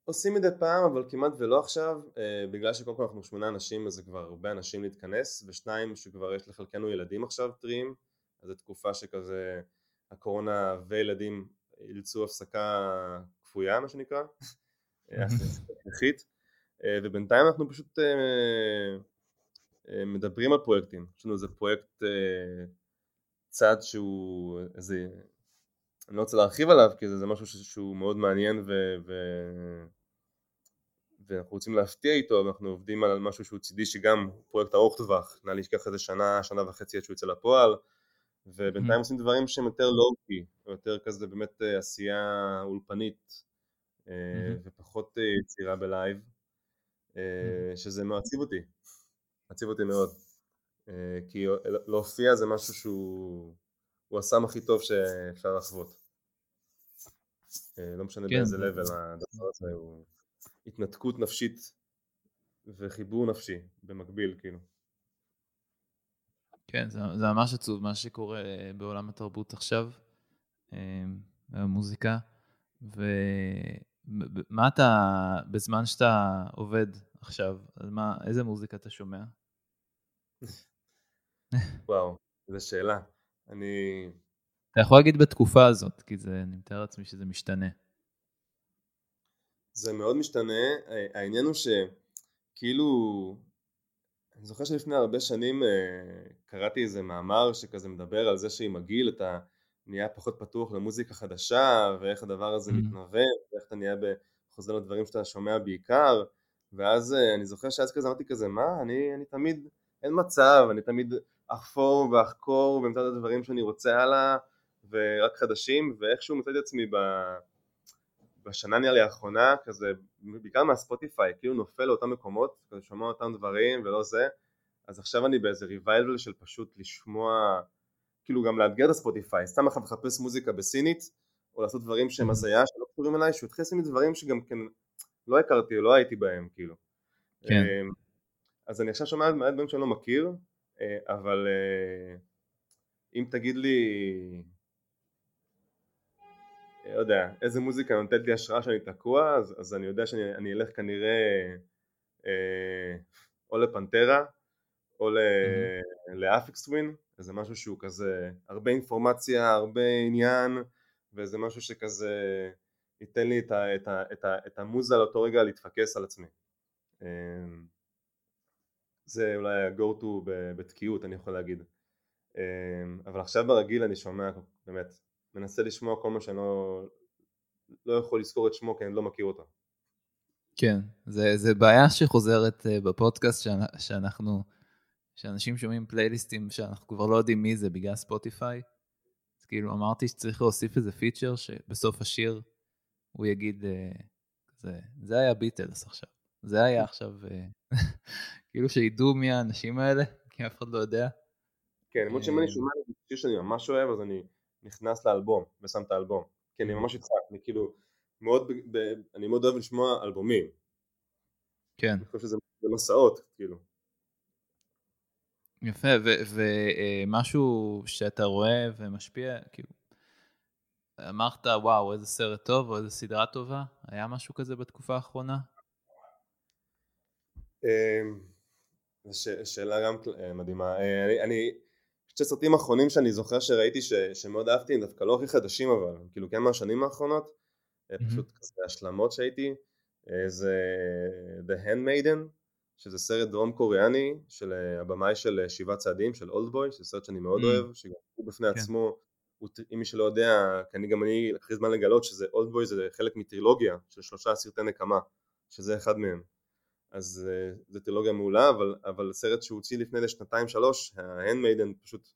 עושים מדי פעם אבל כמעט ולא עכשיו אה, בגלל שקודם כל אנחנו שמונה אנשים אז זה כבר הרבה אנשים להתכנס ושניים שכבר יש לחלקנו ילדים עכשיו טריים אז זו תקופה שכזה הקורונה וילדים אילצו הפסקה כפויה מה שנקרא. הכרחית. אה, ובינתיים אנחנו פשוט מדברים על פרויקטים. יש לנו איזה פרויקט צד שהוא איזה אני לא רוצה להרחיב עליו כי זה, זה משהו שהוא מאוד מעניין ו, ו, ואנחנו רוצים להפתיע איתו ואנחנו עובדים על משהו שהוא צידי שגם פרויקט ארוך טווח, נראה לי שיקח איזה שנה, שנה וחצי עד שהוא יצא לפועל ובינתיים mm-hmm. עושים דברים שהם יותר לואו-קי, יותר כזה באמת אה, עשייה אולפנית mm-hmm. ופחות אה, יצירה בלייב mm-hmm. שזה מעציב אותי, מעציב אותי מאוד כי להופיע זה משהו שהוא הסם הכי טוב שאפשר לחוות לא משנה כן. באיזה לבל הדבר הזה הוא התנתקות נפשית וחיבור נפשי במקביל כאילו. כן, זה, זה ממש עצוב מה שקורה אה, בעולם התרבות עכשיו, במוזיקה, ומה אתה, בזמן שאתה עובד עכשיו, אז מה, איזה מוזיקה אתה שומע? וואו, זו שאלה. אני... אתה יכול להגיד בתקופה הזאת, כי זה, אני מתאר לעצמי שזה משתנה. זה מאוד משתנה, העניין הוא שכאילו, אני זוכר שלפני הרבה שנים אה, קראתי איזה מאמר שכזה מדבר על זה שעם הגיל אתה נהיה פחות פתוח למוזיקה חדשה ואיך הדבר הזה mm-hmm. מתנוון ואיך אתה נהיה חוזר לדברים שאתה שומע בעיקר ואז אה, אני זוכר שאז כזה אמרתי כזה מה אני, אני תמיד אין מצב אני תמיד אחפור ואחקור ואמצא את הדברים שאני רוצה הלאה ורק חדשים ואיכשהו מצאתי עצמי ב... בשנה נראה לי האחרונה, כזה, בעיקר מהספוטיפיי, כאילו נופל לאותם מקומות, כזה שומע אותם דברים ולא זה, אז עכשיו אני באיזה ריווייבל של פשוט לשמוע, כאילו גם לאתגר את הספוטיפיי, סתם אחת לחפש מוזיקה בסינית, או לעשות דברים שהם הזיה שלא קשורים אליי, שהוא התחיל לשים לי דברים שגם כן לא הכרתי לא הייתי בהם, כאילו. כן. אמ, אז אני עכשיו שומע מעט דברים שאני לא מכיר, אה, אבל אה, אם תגיד לי לא יודע, איזה מוזיקה נותנת לי השראה שאני תקוע, אז, אז אני יודע שאני אלך כנראה אה, או לפנטרה או mm-hmm. לאפיקס ווין, איזה משהו שהוא כזה הרבה אינפורמציה, הרבה עניין, ואיזה משהו שכזה ייתן לי את, ה, את, ה, את, ה, את המוזה לאותו רגע להתפקס על עצמי. אה, זה אולי ה-go to בתקיעות אני יכול להגיד. אה, אבל עכשיו ברגיל אני שומע באמת מנסה לשמוע כל מה שאני לא, לא יכול לזכור את שמו כי אני לא מכיר אותו. כן, זה, זה בעיה שחוזרת אה, בפודקאסט שאנחנו, שאנשים שומעים פלייליסטים שאנחנו כבר לא יודעים מי זה בגלל ספוטיפיי. אז כאילו אמרתי שצריך להוסיף איזה פיצ'ר שבסוף השיר הוא יגיד, אה, זה, זה היה ביטלס עכשיו, זה היה עכשיו, אה, כאילו שידעו מי האנשים האלה, כי אף אחד לא יודע. כן, למרות שאם אני שומע את זה שאני ממש אוהב אז אני נכנס לאלבום ושם את האלבום. כי אני ממש אצחק, אני כאילו מאוד, ב, אני מאוד אוהב לשמוע אלבומים. כן. אני חושב שזה מסעות כאילו. יפה ומשהו שאתה רואה ומשפיע כאילו אמרת וואו איזה סרט טוב או איזה סדרה טובה. היה משהו כזה בתקופה האחרונה? אמ, זו שאלה גם אה, מדהימה. אה, אני, אני שתי סרטים אחרונים שאני זוכר שראיתי ש, שמאוד אהבתי הם דווקא לא הכי חדשים אבל כאילו כן מהשנים האחרונות mm-hmm. פשוט כזה השלמות שהייתי אה, זה The Handmaiden שזה סרט דרום קוריאני של אה, הבמאי של שבעה צעדים של אולדבוי שזה סרט שאני מאוד mm-hmm. אוהב שגם הוא בפני כן. עצמו הוא, אם מי שלא יודע כי אני גם אני לקחתי זמן לגלות שזה אולדבוי זה חלק מטרילוגיה של שלושה סרטי נקמה שזה אחד מהם אז uh, זו טרילוגיה מעולה, אבל, אבל סרט שהוא הוציא לפני שנתיים שלוש, ההנדמיידן פשוט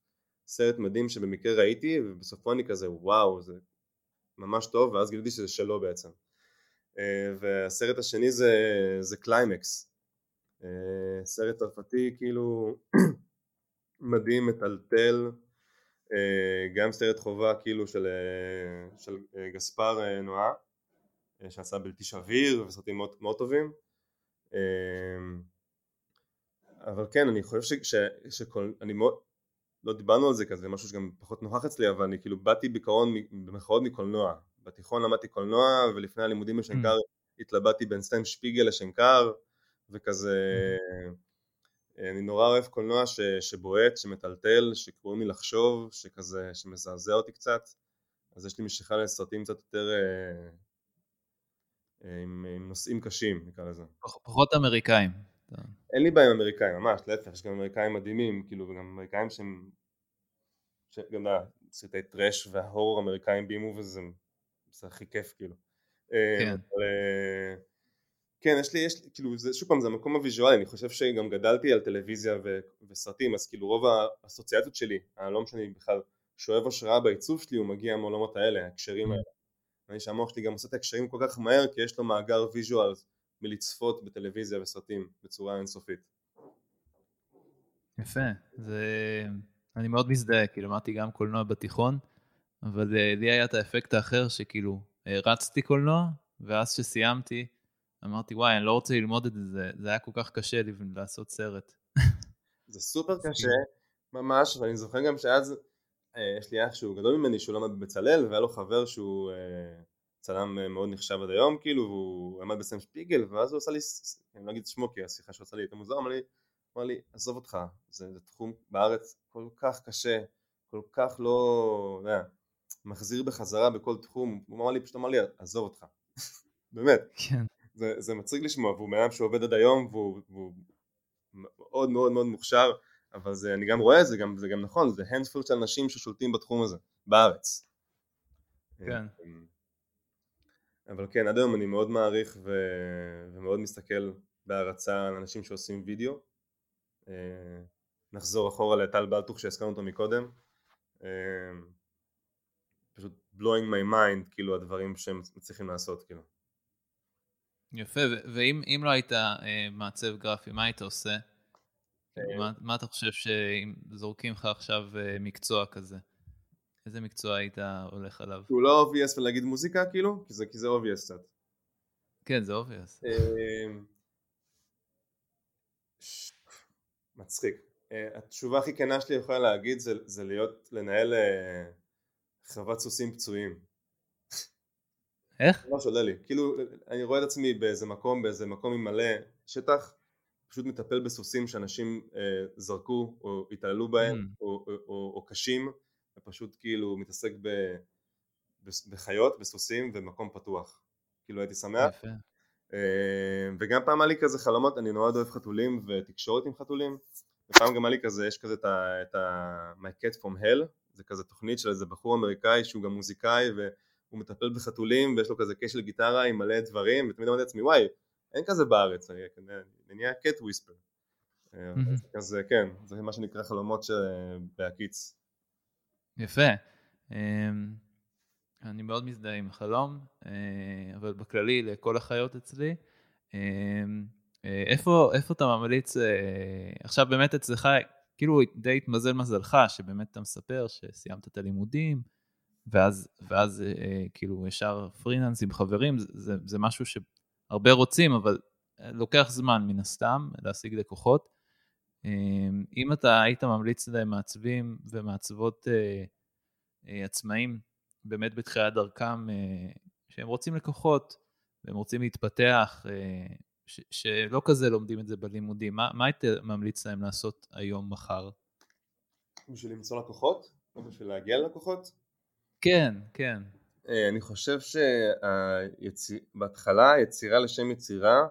סרט מדהים שבמקרה ראיתי, ובסופו אני כזה וואו, זה ממש טוב, ואז גיליתי שזה שלו בעצם. Uh, והסרט השני זה, זה קליימקס, אה, סרט צרפתי כאילו מדהים, מטלטל, אה, גם סרט חובה כאילו של, אה, של גספר נועה שעשה בלתי שביר וסרטים מאוד, מאוד טובים אבל כן אני חושב ש, שכל, אני מאוד, לא דיברנו על זה כזה, משהו שגם פחות נוכח אצלי אבל אני כאילו באתי בעיקרון במחאות מקולנוע בתיכון למדתי קולנוע ולפני הלימודים בשנקר mm. התלבטתי בין סטן שפיגל לשנקר וכזה mm-hmm. אני נורא אוהב קולנוע ש, שבועט, שמטלטל, שקוראים לי לחשוב, שכזה, שמזעזע אותי קצת אז יש לי משיכה לסרטים קצת יותר אה, עם, עם נושאים קשים נקרא לזה. פחות אמריקאים. אין לי בעיה עם אמריקאים, ממש, להפך, יש גם אמריקאים מדהימים, כאילו, וגם אמריקאים שהם, שגם סרטי טראש וההורר אמריקאים בימו וזה זה הכי כיף, כאילו. אה, כן. אבל, כן, יש לי, יש לי, כאילו, זה, שוב פעם, זה המקום הוויזואלי, אני חושב שגם גדלתי על טלוויזיה ו, וסרטים, אז כאילו רוב האסוציאציות שלי, הלא משנה בכלל שואב השראה בעיצוב שלי, הוא מגיע מהעולמות האלה, ההקשרים האלה. אני שהמוח שלי גם עושה את ההקשרים כל כך מהר, כי יש לו מאגר ויזואל מלצפות בטלוויזיה וסרטים בצורה אינסופית. יפה, זה... אני מאוד מזדהה, כאילו למדתי גם קולנוע בתיכון, אבל אה, לי היה את האפקט האחר שכאילו הרצתי קולנוע, ואז שסיימתי, אמרתי, וואי, אני לא רוצה ללמוד את זה, זה היה כל כך קשה לי לעשות סרט. זה סופר קשה, ממש, ואני זוכר גם שאז אה, יש לי אח שהוא גדול ממני שהוא למד בבצלאל, והיה לו חבר שהוא אה, צלם אה, מאוד נחשב עד היום, כאילו, והוא עמד בסם שפיגל, ואז הוא עשה לי, אני לא אגיד את שמו כי השיחה שהוא עשה לי הייתה מוזר, אמר לי, אמר לי, עזוב אותך, זה, זה תחום בארץ כל כך קשה, כל כך לא, יודע, מחזיר בחזרה בכל תחום, הוא אמר לי, פשוט אמר לי, עזוב אותך, באמת. כן. זה, זה מצחיק לשמוע, והוא בן שעובד עד היום והוא, והוא מאוד מאוד מאוד מוכשר, אבל זה, אני גם רואה את זה, גם, זה גם נכון, זה הנדפול של אנשים ששולטים בתחום הזה, בארץ. כן. אבל כן, עד היום אני מאוד מעריך ו... ומאוד מסתכל בהערצה על אנשים שעושים וידאו. נחזור אחורה לטל בלטוך שהזכרנו אותו מקודם. פשוט blowing my mind, כאילו הדברים שהם מצליחים לעשות, כאילו. יפה, ואם לא היית אה, מעצב גרפי, מה היית עושה? כאילו, מה, מה אתה חושב שאם זורקים לך עכשיו אה, מקצוע כזה? איזה מקצוע היית הולך עליו? הוא לא obvious ולהגיד מוזיקה כאילו? כי זה, כי זה obvious קצת. כן, זה obvious. אה, מצחיק. התשובה הכי כנה שלי יכולה להגיד זה, זה להיות, לנהל חוות סוסים פצועים. איך? ממש עולה לי. כאילו, אני רואה את עצמי באיזה מקום, באיזה מקום עם מלא שטח, פשוט מטפל בסוסים שאנשים אה, זרקו או התעללו בהם, mm. או, או, או, או קשים, ופשוט כאילו מתעסק ב, ב, בחיות, בסוסים, ומקום פתוח. כאילו הייתי שמח. יפה. אה, וגם פעם היה לי כזה חלומות, אני נורא אוהב חתולים ותקשורת עם חתולים, ופעם גם היה לי כזה, יש כזה את ה... My Cat from Hell, זה כזה תוכנית של איזה בחור אמריקאי שהוא גם מוזיקאי, ו... הוא מטפל בחתולים ויש לו כזה קשר לגיטרה עם מלא דברים ותמיד אמרתי לעצמי וואי אין כזה בארץ אני נהיה קט וויספר אז כן זה מה שנקרא חלומות בהקיץ יפה. אמ, אני מאוד מזדהה עם החלום אה, אבל בכללי לכל החיות אצלי. אמ, אה, איפה, איפה אתה ממליץ אה, עכשיו באמת אצלך כאילו די התמזל מזלך שבאמת אתה מספר שסיימת את הלימודים ואז, ואז כאילו ישר פרילנס עם חברים, זה, זה משהו שהרבה רוצים, אבל אה, לוקח זמן מן הסתם להשיג לקוחות. אה, אם אתה היית ממליץ למעצבים ומעצבות אה, אה, עצמאים באמת בתחילת דרכם, שהם רוצים לקוחות והם רוצים להתפתח, ש, שלא כזה לומדים את זה בלימודים, מה, מה היית ממליץ להם לעשות היום, מחר? בשביל למצוא לקוחות? או בשביל להגיע ללקוחות? כן, כן. אה, אני חושב שבהתחלה היצירה לשם יצירה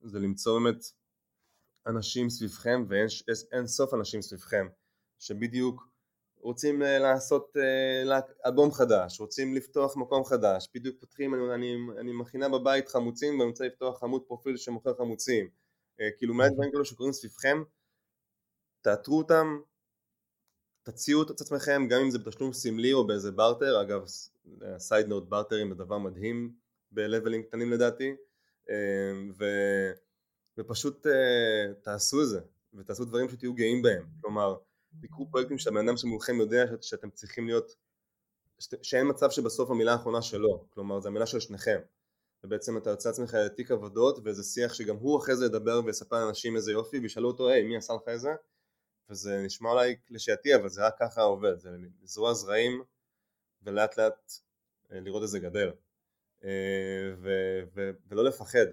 זה למצוא באמת אנשים סביבכם ואין סוף אנשים סביבכם שבדיוק רוצים אה, לעשות אה, אלבום חדש, רוצים לפתוח מקום חדש, בדיוק פותחים, אני, אני, אני מכינה בבית חמוצים ואני רוצה לפתוח עמוד פרופיל שמוכר חמוצים, כאילו מעט דברים כאלו שקורים סביבכם, תאתרו אותם, תציעו את עצמכם גם אם זה בתשלום סמלי או באיזה בארטר, אגב סייד נוט בארטרים זה דבר מדהים בלבלים קטנים לדעתי אמ, ו... ופשוט uh, תעשו את זה, ותעשו דברים שתהיו גאים בהם. כלומר, תקחו פרויקטים שהבן אדם שמולכם יודע שאת, שאתם צריכים להיות, שאת, שאין מצב שבסוף המילה האחרונה שלו, כלומר זו המילה של שניכם. ובעצם אתה יוצא לעצמך תיק עבודות ואיזה שיח שגם הוא אחרי זה ידבר ויספר לאנשים איזה יופי וישאלו אותו היי מי עשה לך את זה וזה נשמע אולי קלישאתי אבל זה רק ככה עובד זה לזרוע זרעים ולאט לאט אה, לראות איזה גדל אה, ו- ו- ולא לפחד.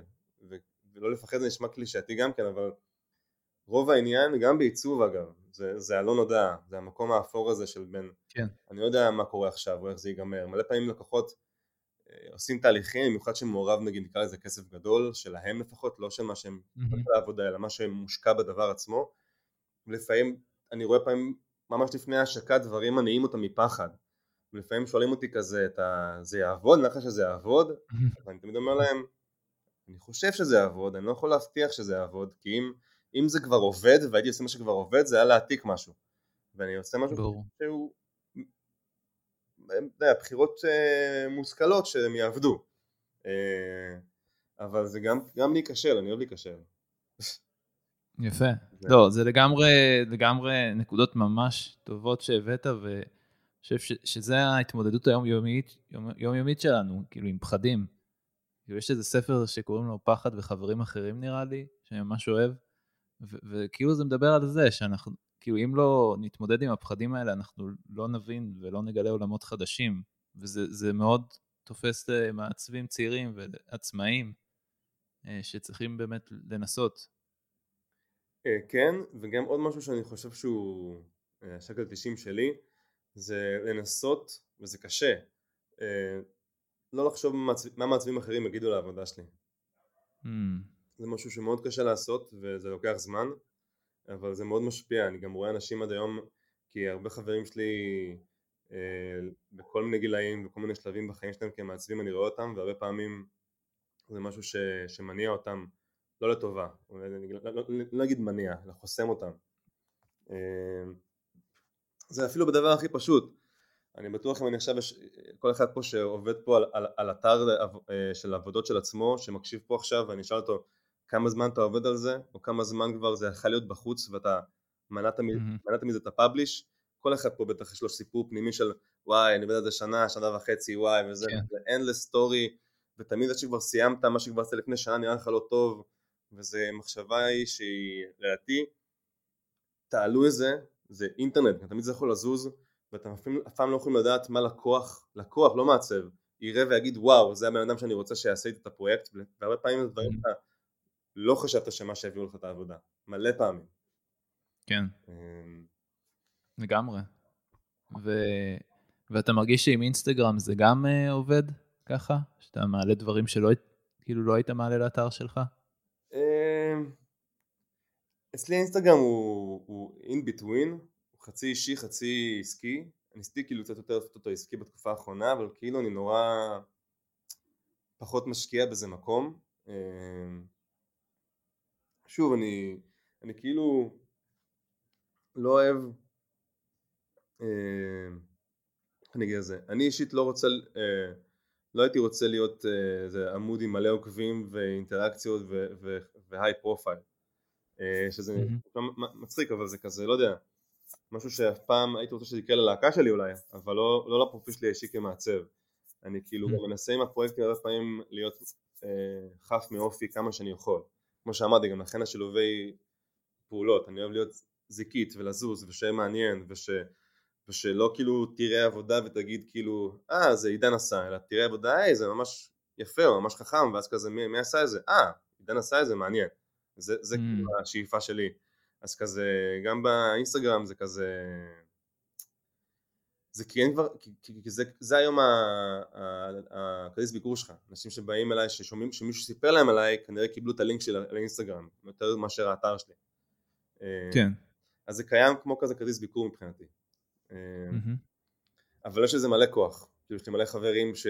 ו- ולא לפחד זה נשמע קלישאתי גם כן אבל רוב העניין גם בעיצוב אגב זה, זה הלא נודע זה המקום האפור הזה של בין כן. אני לא יודע מה קורה עכשיו או איך זה ייגמר. מלא פעמים לקוחות אה, עושים תהליכים במיוחד שמעורב נגיד נקרא לזה כסף גדול שלהם לפחות לא של מה שהם mm-hmm. לעבודה אלא מה שמושקע בדבר עצמו. ולפעמים אני רואה פעמים ממש לפני ההשקה דברים מניעים אותם מפחד ולפעמים שואלים אותי כזה, אתה, זה יעבוד? נראה לך שזה יעבוד? ואני תמיד אומר להם, אני חושב שזה יעבוד, אני לא יכול להבטיח שזה יעבוד, כי אם, אם זה כבר עובד, והייתי עושה מה שכבר עובד, זה היה להעתיק משהו. ואני עושה משהו ברור. שהוא, בחירות uh, מושכלות שהם יעבדו. Uh, אבל זה גם, גם להיכשל, אני אוהב להיכשל. יפה. לא, זה לגמרי, לגמרי נקודות ממש טובות שהבאת, ו... חושב שזה ההתמודדות היומיומית יומיומית שלנו, כאילו עם פחדים. כאילו יש איזה ספר שקוראים לו פחד וחברים אחרים נראה לי, שאני ממש אוהב, וכאילו זה מדבר על זה, שאנחנו, כאילו אם לא נתמודד עם הפחדים האלה, אנחנו לא נבין ולא נגלה עולמות חדשים, וזה מאוד תופס מעצבים צעירים ועצמאים, אה, שצריכים באמת לנסות. אה, כן, וגם עוד משהו שאני חושב שהוא השקל אה, 90 שלי, זה לנסות, וזה קשה, אה, לא לחשוב מה מעצבים אחרים יגידו לעבודה שלי. Mm. זה משהו שמאוד קשה לעשות וזה לוקח זמן, אבל זה מאוד משפיע, אני גם רואה אנשים עד היום, כי הרבה חברים שלי אה, בכל מיני גילאים וכל מיני שלבים בחיים שלהם כמעצבים אני רואה אותם והרבה פעמים זה משהו ש, שמניע אותם לא לטובה, לא, לא, לא, לא נגיד מניע, אלא חוסם אותם. אה, זה אפילו בדבר הכי פשוט אני בטוח אם אני עכשיו, יש כל אחד פה שעובד פה על, על, על אתר אה, של עבודות של עצמו, שמקשיב פה עכשיו ואני אשאל אותו כמה זמן אתה עובד על זה, או כמה זמן כבר זה יכול להיות בחוץ ואתה מנעת, mm-hmm. מנעת מזה את הפאבליש, כל אחד פה בטח יש לו סיפור פנימי של וואי אני עובד על זה שנה, שנה וחצי, וואי וזה, כן. זה endless story, ותמיד עד שכבר סיימת מה שכבר עשית לפני שנה נראה לך לא טוב, וזה מחשבה היא שהיא לדעתי, תעלו את זה זה אינטרנט, תמיד זה יכול לזוז ואתם אף פעם לא יכולים לדעת מה לקוח, לקוח לא מעצב, יראה ויגיד וואו זה הבן אדם שאני רוצה שיעשה איתי את הפרויקט והרבה פעמים זה דברים שאתה לא חשבת שמה שיביאו לך את העבודה, מלא פעמים. כן, אמ, לגמרי. ו... ואתה מרגיש שעם אינסטגרם זה גם uh, עובד ככה? שאתה מעלה דברים שלא כאילו לא היית מעלה לאתר שלך? אמ, אצלי אינסטגרם הוא in between, חצי אישי חצי עסקי, ניסיתי כאילו קצת יותר לעשות אותו עסקי בתקופה האחרונה אבל כאילו אני נורא פחות משקיע בזה מקום. אמ, שוב אני, אני כאילו לא אוהב אמ, אני אגיד את זה, אני אישית לא רוצה אה, לא הייתי רוצה להיות אה, איזה עמוד עם מלא עוקבים ואינטראקציות והיי פרופייל שזה mm-hmm. מצחיק אבל זה כזה לא יודע משהו שאף פעם הייתי רוצה שזה יקרה ללהקה שלי אולי אבל לא, לא לפרופיל שלי האישי כמעצב אני כאילו mm-hmm. מנסה עם הפרויקטים הרבה פעמים להיות אה, חף מאופי כמה שאני יכול כמו שאמרתי גם לכן השילובי פעולות אני אוהב להיות זיקית ולזוז ושיהיה מעניין וש, ושלא כאילו תראה עבודה ותגיד כאילו אה זה עידן עשה אלא תראה עבודה היי זה ממש יפה או ממש חכם ואז כזה מי, מי עשה את זה אה עידן עשה את זה מעניין זה, זה mm. כאילו השאיפה שלי. אז כזה גם באינסטגרם זה כזה זה כי אין כבר, כי, כי, כי זה, זה היום הכרטיס ביקור שלך. אנשים שבאים אליי ששומעים שמישהו סיפר להם עליי כנראה קיבלו את הלינק שלי לאינסטגרם יותר מאשר האתר שלי. אה, כן. אז זה קיים כמו כזה כרטיס ביקור מבחינתי. mm-hmm. אבל יש לזה מלא כוח. כאילו יש לי מלא חברים ש,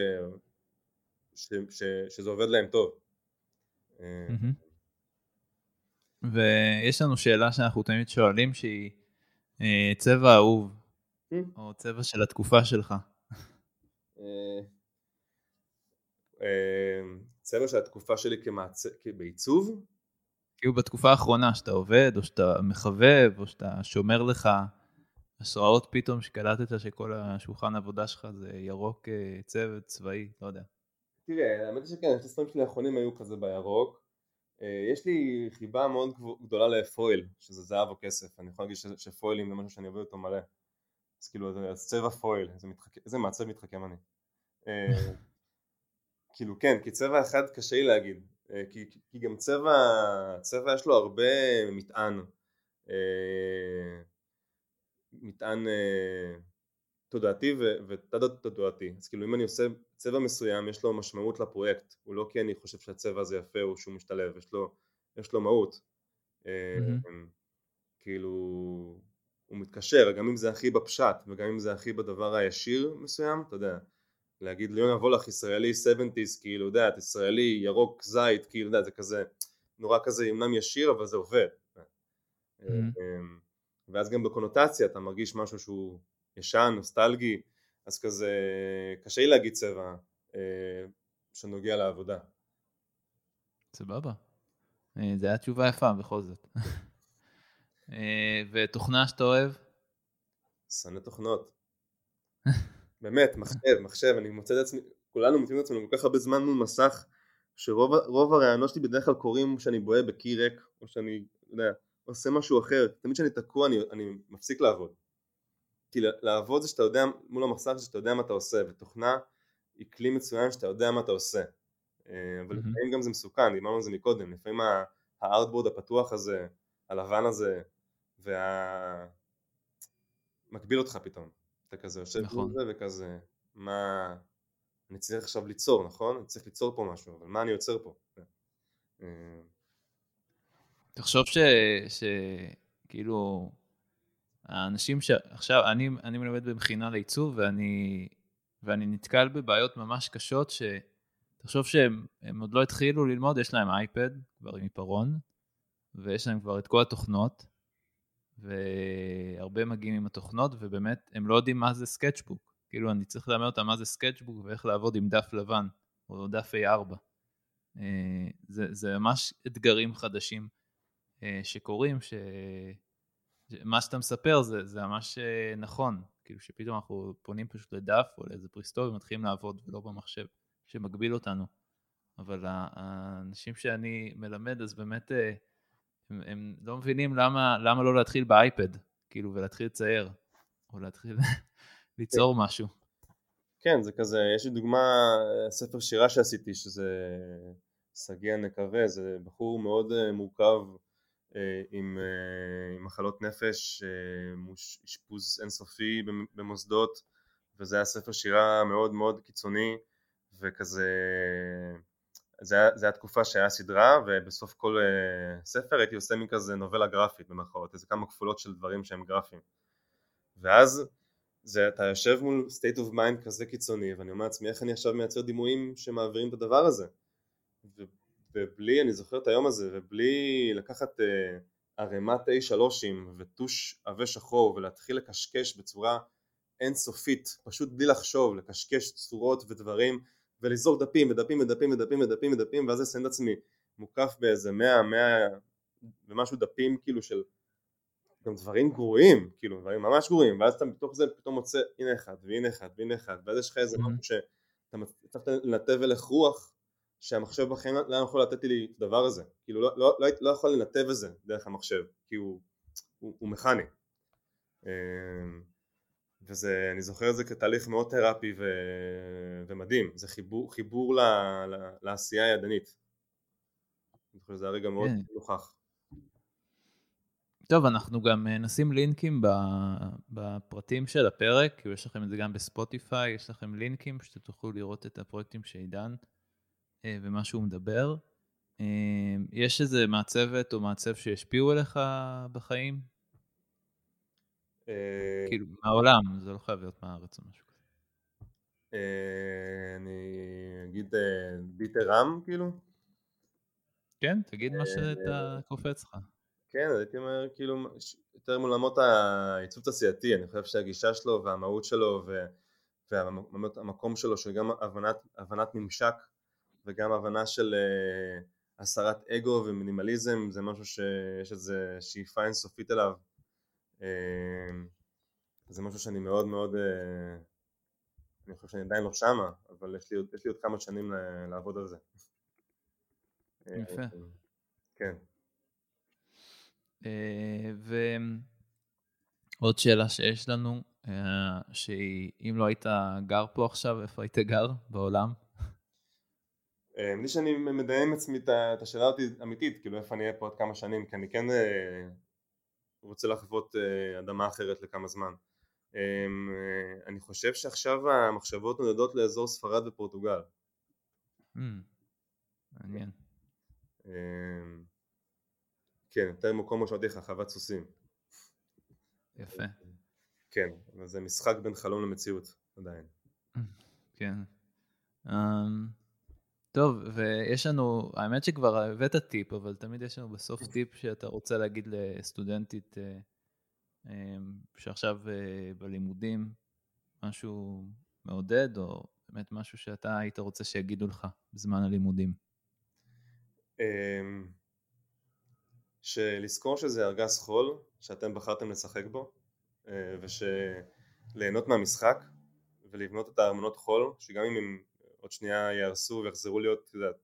ש, ש, שזה עובד להם טוב. mm-hmm. ויש לנו שאלה שאנחנו תמיד שואלים שהיא אה, צבע אהוב, mm. או צבע של התקופה שלך. אה, אה, צבע של התקופה שלי בעיצוב? כאילו בתקופה האחרונה שאתה עובד, או שאתה מחבב, או שאתה שומר לך השראות פתאום שקלטת שכל השולחן העבודה שלך זה ירוק אה, צוות צבאי, לא יודע. תראה, האמת היא שכן, הספרים שלי האחרונים היו כזה בירוק. אה, יש לי חיבה מאוד גדולה לפויל, שזה זהב או כסף, אני יכול להגיד שפוילים זה משהו שאני עובד אותו מלא. אז כאילו, אז צבע פויל, איזה, מתחכ... איזה מעצב מתחכם אני. אה, כאילו כן, כי צבע אחד קשה לי להגיד, כי, כי גם צבע, צבע יש לו הרבה מטען. מטען אה, תודעתי ותת-תודעתי אז כאילו אם אני עושה צבע מסוים יש לו משמעות לפרויקט. הוא לא כי אני חושב שהצבע הזה יפה או שהוא משתלב יש לו, יש לו מהות. mm-hmm. כאילו הוא מתקשר. גם אם זה הכי בפשט וגם אם זה הכי בדבר הישיר מסוים אתה יודע להגיד ליונה וולך ישראלי 70's כאילו יודע את ישראלי ירוק זית כאילו יודע זה כזה נורא כזה אמנם ישיר אבל זה עובד. mm-hmm. ואז גם בקונוטציה אתה מרגיש משהו שהוא ישן, נוסטלגי, אז כזה קשה לי להגיד צבע אה, שנוגע לעבודה. סבבה. אה, זו הייתה תשובה יפה בכל זאת. אה, ותוכנה שאתה אוהב? שונא תוכנות. באמת, מחשב, מחשב, אני מוצא את עצמי, כולנו מוצאים את עצמנו כל כך הרבה זמן מול מסך, שרוב הרעיונות שלי בדרך כלל קורים כשאני בוהה בקי ריק, או שאני, אתה יודע, עושה משהו אחר, תמיד כשאני תקוע אני, אני מפסיק לעבוד. כי לעבוד זה שאתה יודע מול המסך זה שאתה יודע מה אתה עושה, ותוכנה היא כלי מצוין שאתה יודע מה אתה עושה. אה, אבל לפעמים גם זה מסוכן, דיברנו על זה מקודם, לפעמים הארטבורד הפתוח הזה, הלבן הזה, וה... מגביל אותך פתאום. אתה כזה יושב נכון. בזה וכזה, מה... אני צריך עכשיו ליצור, נכון? אני צריך ליצור פה משהו, אבל מה אני יוצר פה? אה, תחשוב ש... שכאילו, האנשים שעכשיו, אני, אני מלמד במכינה לעיצוב ואני, ואני נתקל בבעיות ממש קשות שתחשוב שהם עוד לא התחילו ללמוד, יש להם אייפד כבר עם עיפרון, ויש להם כבר את כל התוכנות, והרבה מגיעים עם התוכנות, ובאמת הם לא יודעים מה זה sketchbook. כאילו אני צריך ללמד אותם מה זה sketchbook ואיך לעבוד עם דף לבן, או דף A4. אה, זה, זה ממש אתגרים חדשים. אה, שקורים, שמה שאתה מספר זה, זה ממש אה, נכון, כאילו שפתאום אנחנו פונים פשוט לדף או לאיזה בריסטול ומתחילים לעבוד ולא במחשב שמגביל אותנו. אבל האנשים שאני מלמד אז באמת אה, הם, הם לא מבינים למה, למה לא להתחיל באייפד, כאילו ולהתחיל לצייר, או להתחיל ליצור משהו. כן, זה כזה, יש לי דוגמה, ספר שירה שעשיתי, שזה שגיא הנקווה, זה בחור מאוד מורכב אה, עם, אה, עם מחלות נפש, אה, אשפוז אינסופי במוסדות וזה היה ספר שירה מאוד מאוד קיצוני וכזה זה היה, זה היה תקופה שהיה סדרה ובסוף כל ספר הייתי עושה מין כזה נובלה גרפית במרכאות, איזה כמה כפולות של דברים שהם גרפיים. ואז זה, אתה יושב מול state of mind כזה קיצוני ואני אומר לעצמי איך אני עכשיו מייצר דימויים שמעבירים את הדבר הזה ובלי, אני זוכר את היום הזה, ובלי לקחת אה, ערימת A3ים וטוש עבה שחור ולהתחיל לקשקש בצורה אינסופית, פשוט בלי לחשוב, לקשקש צורות ודברים ולזרוק דפים ודפים ודפים ודפים ודפים ודפים ואז לסיים את עצמי מוקף באיזה מאה, מאה ומשהו דפים כאילו של גם דברים גרועים, כאילו דברים ממש גרועים ואז אתה בתוך זה פתאום מוצא הנה אחד והנה אחד והנה אחד ואז יש לך איזה משהו שאתה צריך לנתב הלך רוח שהמחשב בחיים לא יכול לתת לי את הדבר הזה, כאילו לא, לא, לא, לא יכול לנתב את זה דרך המחשב, כי הוא, הוא, הוא מכני. אמ, וזה, אני זוכר את זה כתהליך מאוד תרפי ו, ומדהים, זה חיבור, חיבור ל, ל, לעשייה הידנית. אני חושב שזה הרגע מאוד כן. נוכח. טוב, אנחנו גם אה, נשים לינקים בפרטים של הפרק, כי יש לכם את זה גם בספוטיפיי, יש לכם לינקים שתוכלו לראות את הפרויקטים שעידן ומה שהוא מדבר. אה, יש איזה מעצבת או מעצב שהשפיעו עליך בחיים? אה, כאילו, מהעולם, זה לא חייב להיות מהארץ או משהו כזה. אני אגיד ביטר רם, כאילו? כן, תגיד מה שאתה קופץ לך. כן, הייתי אומר, כאילו, יותר מעולמות העיצוב תעשייתי, אני חושב שהגישה שלו והמהות שלו והמקום שלו, שגם הבנת, הבנת ממשק וגם הבנה של uh, הסרת אגו ומינימליזם זה משהו שיש איזה שאיפה אינסופית אליו. זה משהו שאני מאוד מאוד אני חושב שאני עדיין לא שמה אבל יש לי, יש לי עוד כמה שנים לעבוד על זה. יפה. כן. ועוד שאלה שיש לנו אה, שאם לא היית גר פה עכשיו, איפה היית גר בעולם? אה, שאני מדיין עם עצמי את השאלה הזאת אמיתית, כאילו איפה אני אהיה פה עוד כמה שנים, כי אני כן אה, רוצה לחוות אדמה אחרת לכמה זמן. אני חושב שעכשיו המחשבות נודדות לאזור ספרד ופורטוגל. Hmm, מעניין. כן, יותר מקום משמעותי לך, חוות סוסים. יפה. כן, אבל זה משחק בין חלום למציאות עדיין. כן. טוב, ויש לנו, האמת שכבר הבאת טיפ, אבל תמיד יש לנו בסוף טיפ שאתה רוצה להגיד לסטודנטית uh, um, שעכשיו uh, בלימודים, משהו מעודד, או באמת משהו שאתה היית רוצה שיגידו לך בזמן הלימודים. Um, שלזכור שזה ארגז חול שאתם בחרתם לשחק בו, אה, ושליהנות מהמשחק ולבנות את הארמונות חול שגם אם הם עוד שנייה יהרסו ויחזרו להיות יודעת,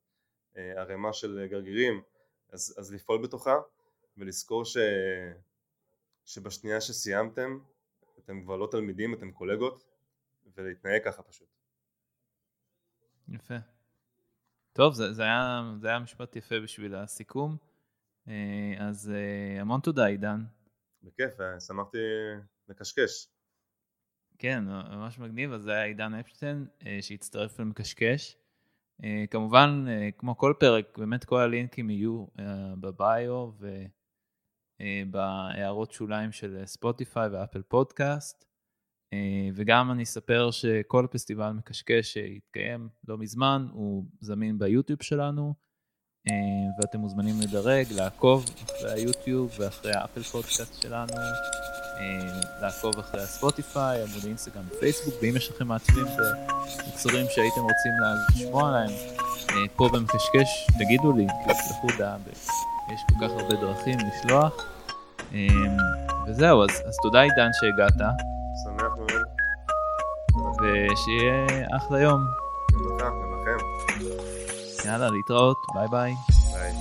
אה, ערימה של גרגירים אז, אז לפעול בתוכה ולזכור ש, שבשנייה שסיימתם אתם כבר לא תלמידים אתם קולגות ולהתנהג ככה פשוט. יפה. טוב זה, זה, היה, זה היה משפט יפה בשביל הסיכום אה, אז המון תודה עידן בכיף, אה, שמחתי לקשקש. כן, ממש מגניב, אז זה היה עידן אפשטיין אה, שהצטרף למקשקש. אה, כמובן, כמו כל פרק, באמת כל הלינקים יהיו בביו ובהערות שוליים של ספוטיפיי ואפל פודקאסט. וגם אני אספר שכל פסטיבל מקשקש שהתקיים לא מזמן, הוא זמין ביוטיוב שלנו. אה, ואתם מוזמנים לדרג, לעקוב אחרי היוטיוב ואחרי האפל פודקאסט שלנו, אה, לעקוב אחרי הספוטיפיי, עמוד אינסטגרם ופייסבוק, ואם יש לכם מעצבים במקצורים שהייתם רוצים לשמוע עליהם, אה, פה במקשקש, תגידו לי, תשלחו דעה, יש כל כך הרבה דרכים לשלוח. וזהו, אז, אז תודה עידן שהגעת. שמח מאוד. ושיהיה אחלה יום. גם לך, גם לכם. יאללה, להתראות, ביי ביי. ביי.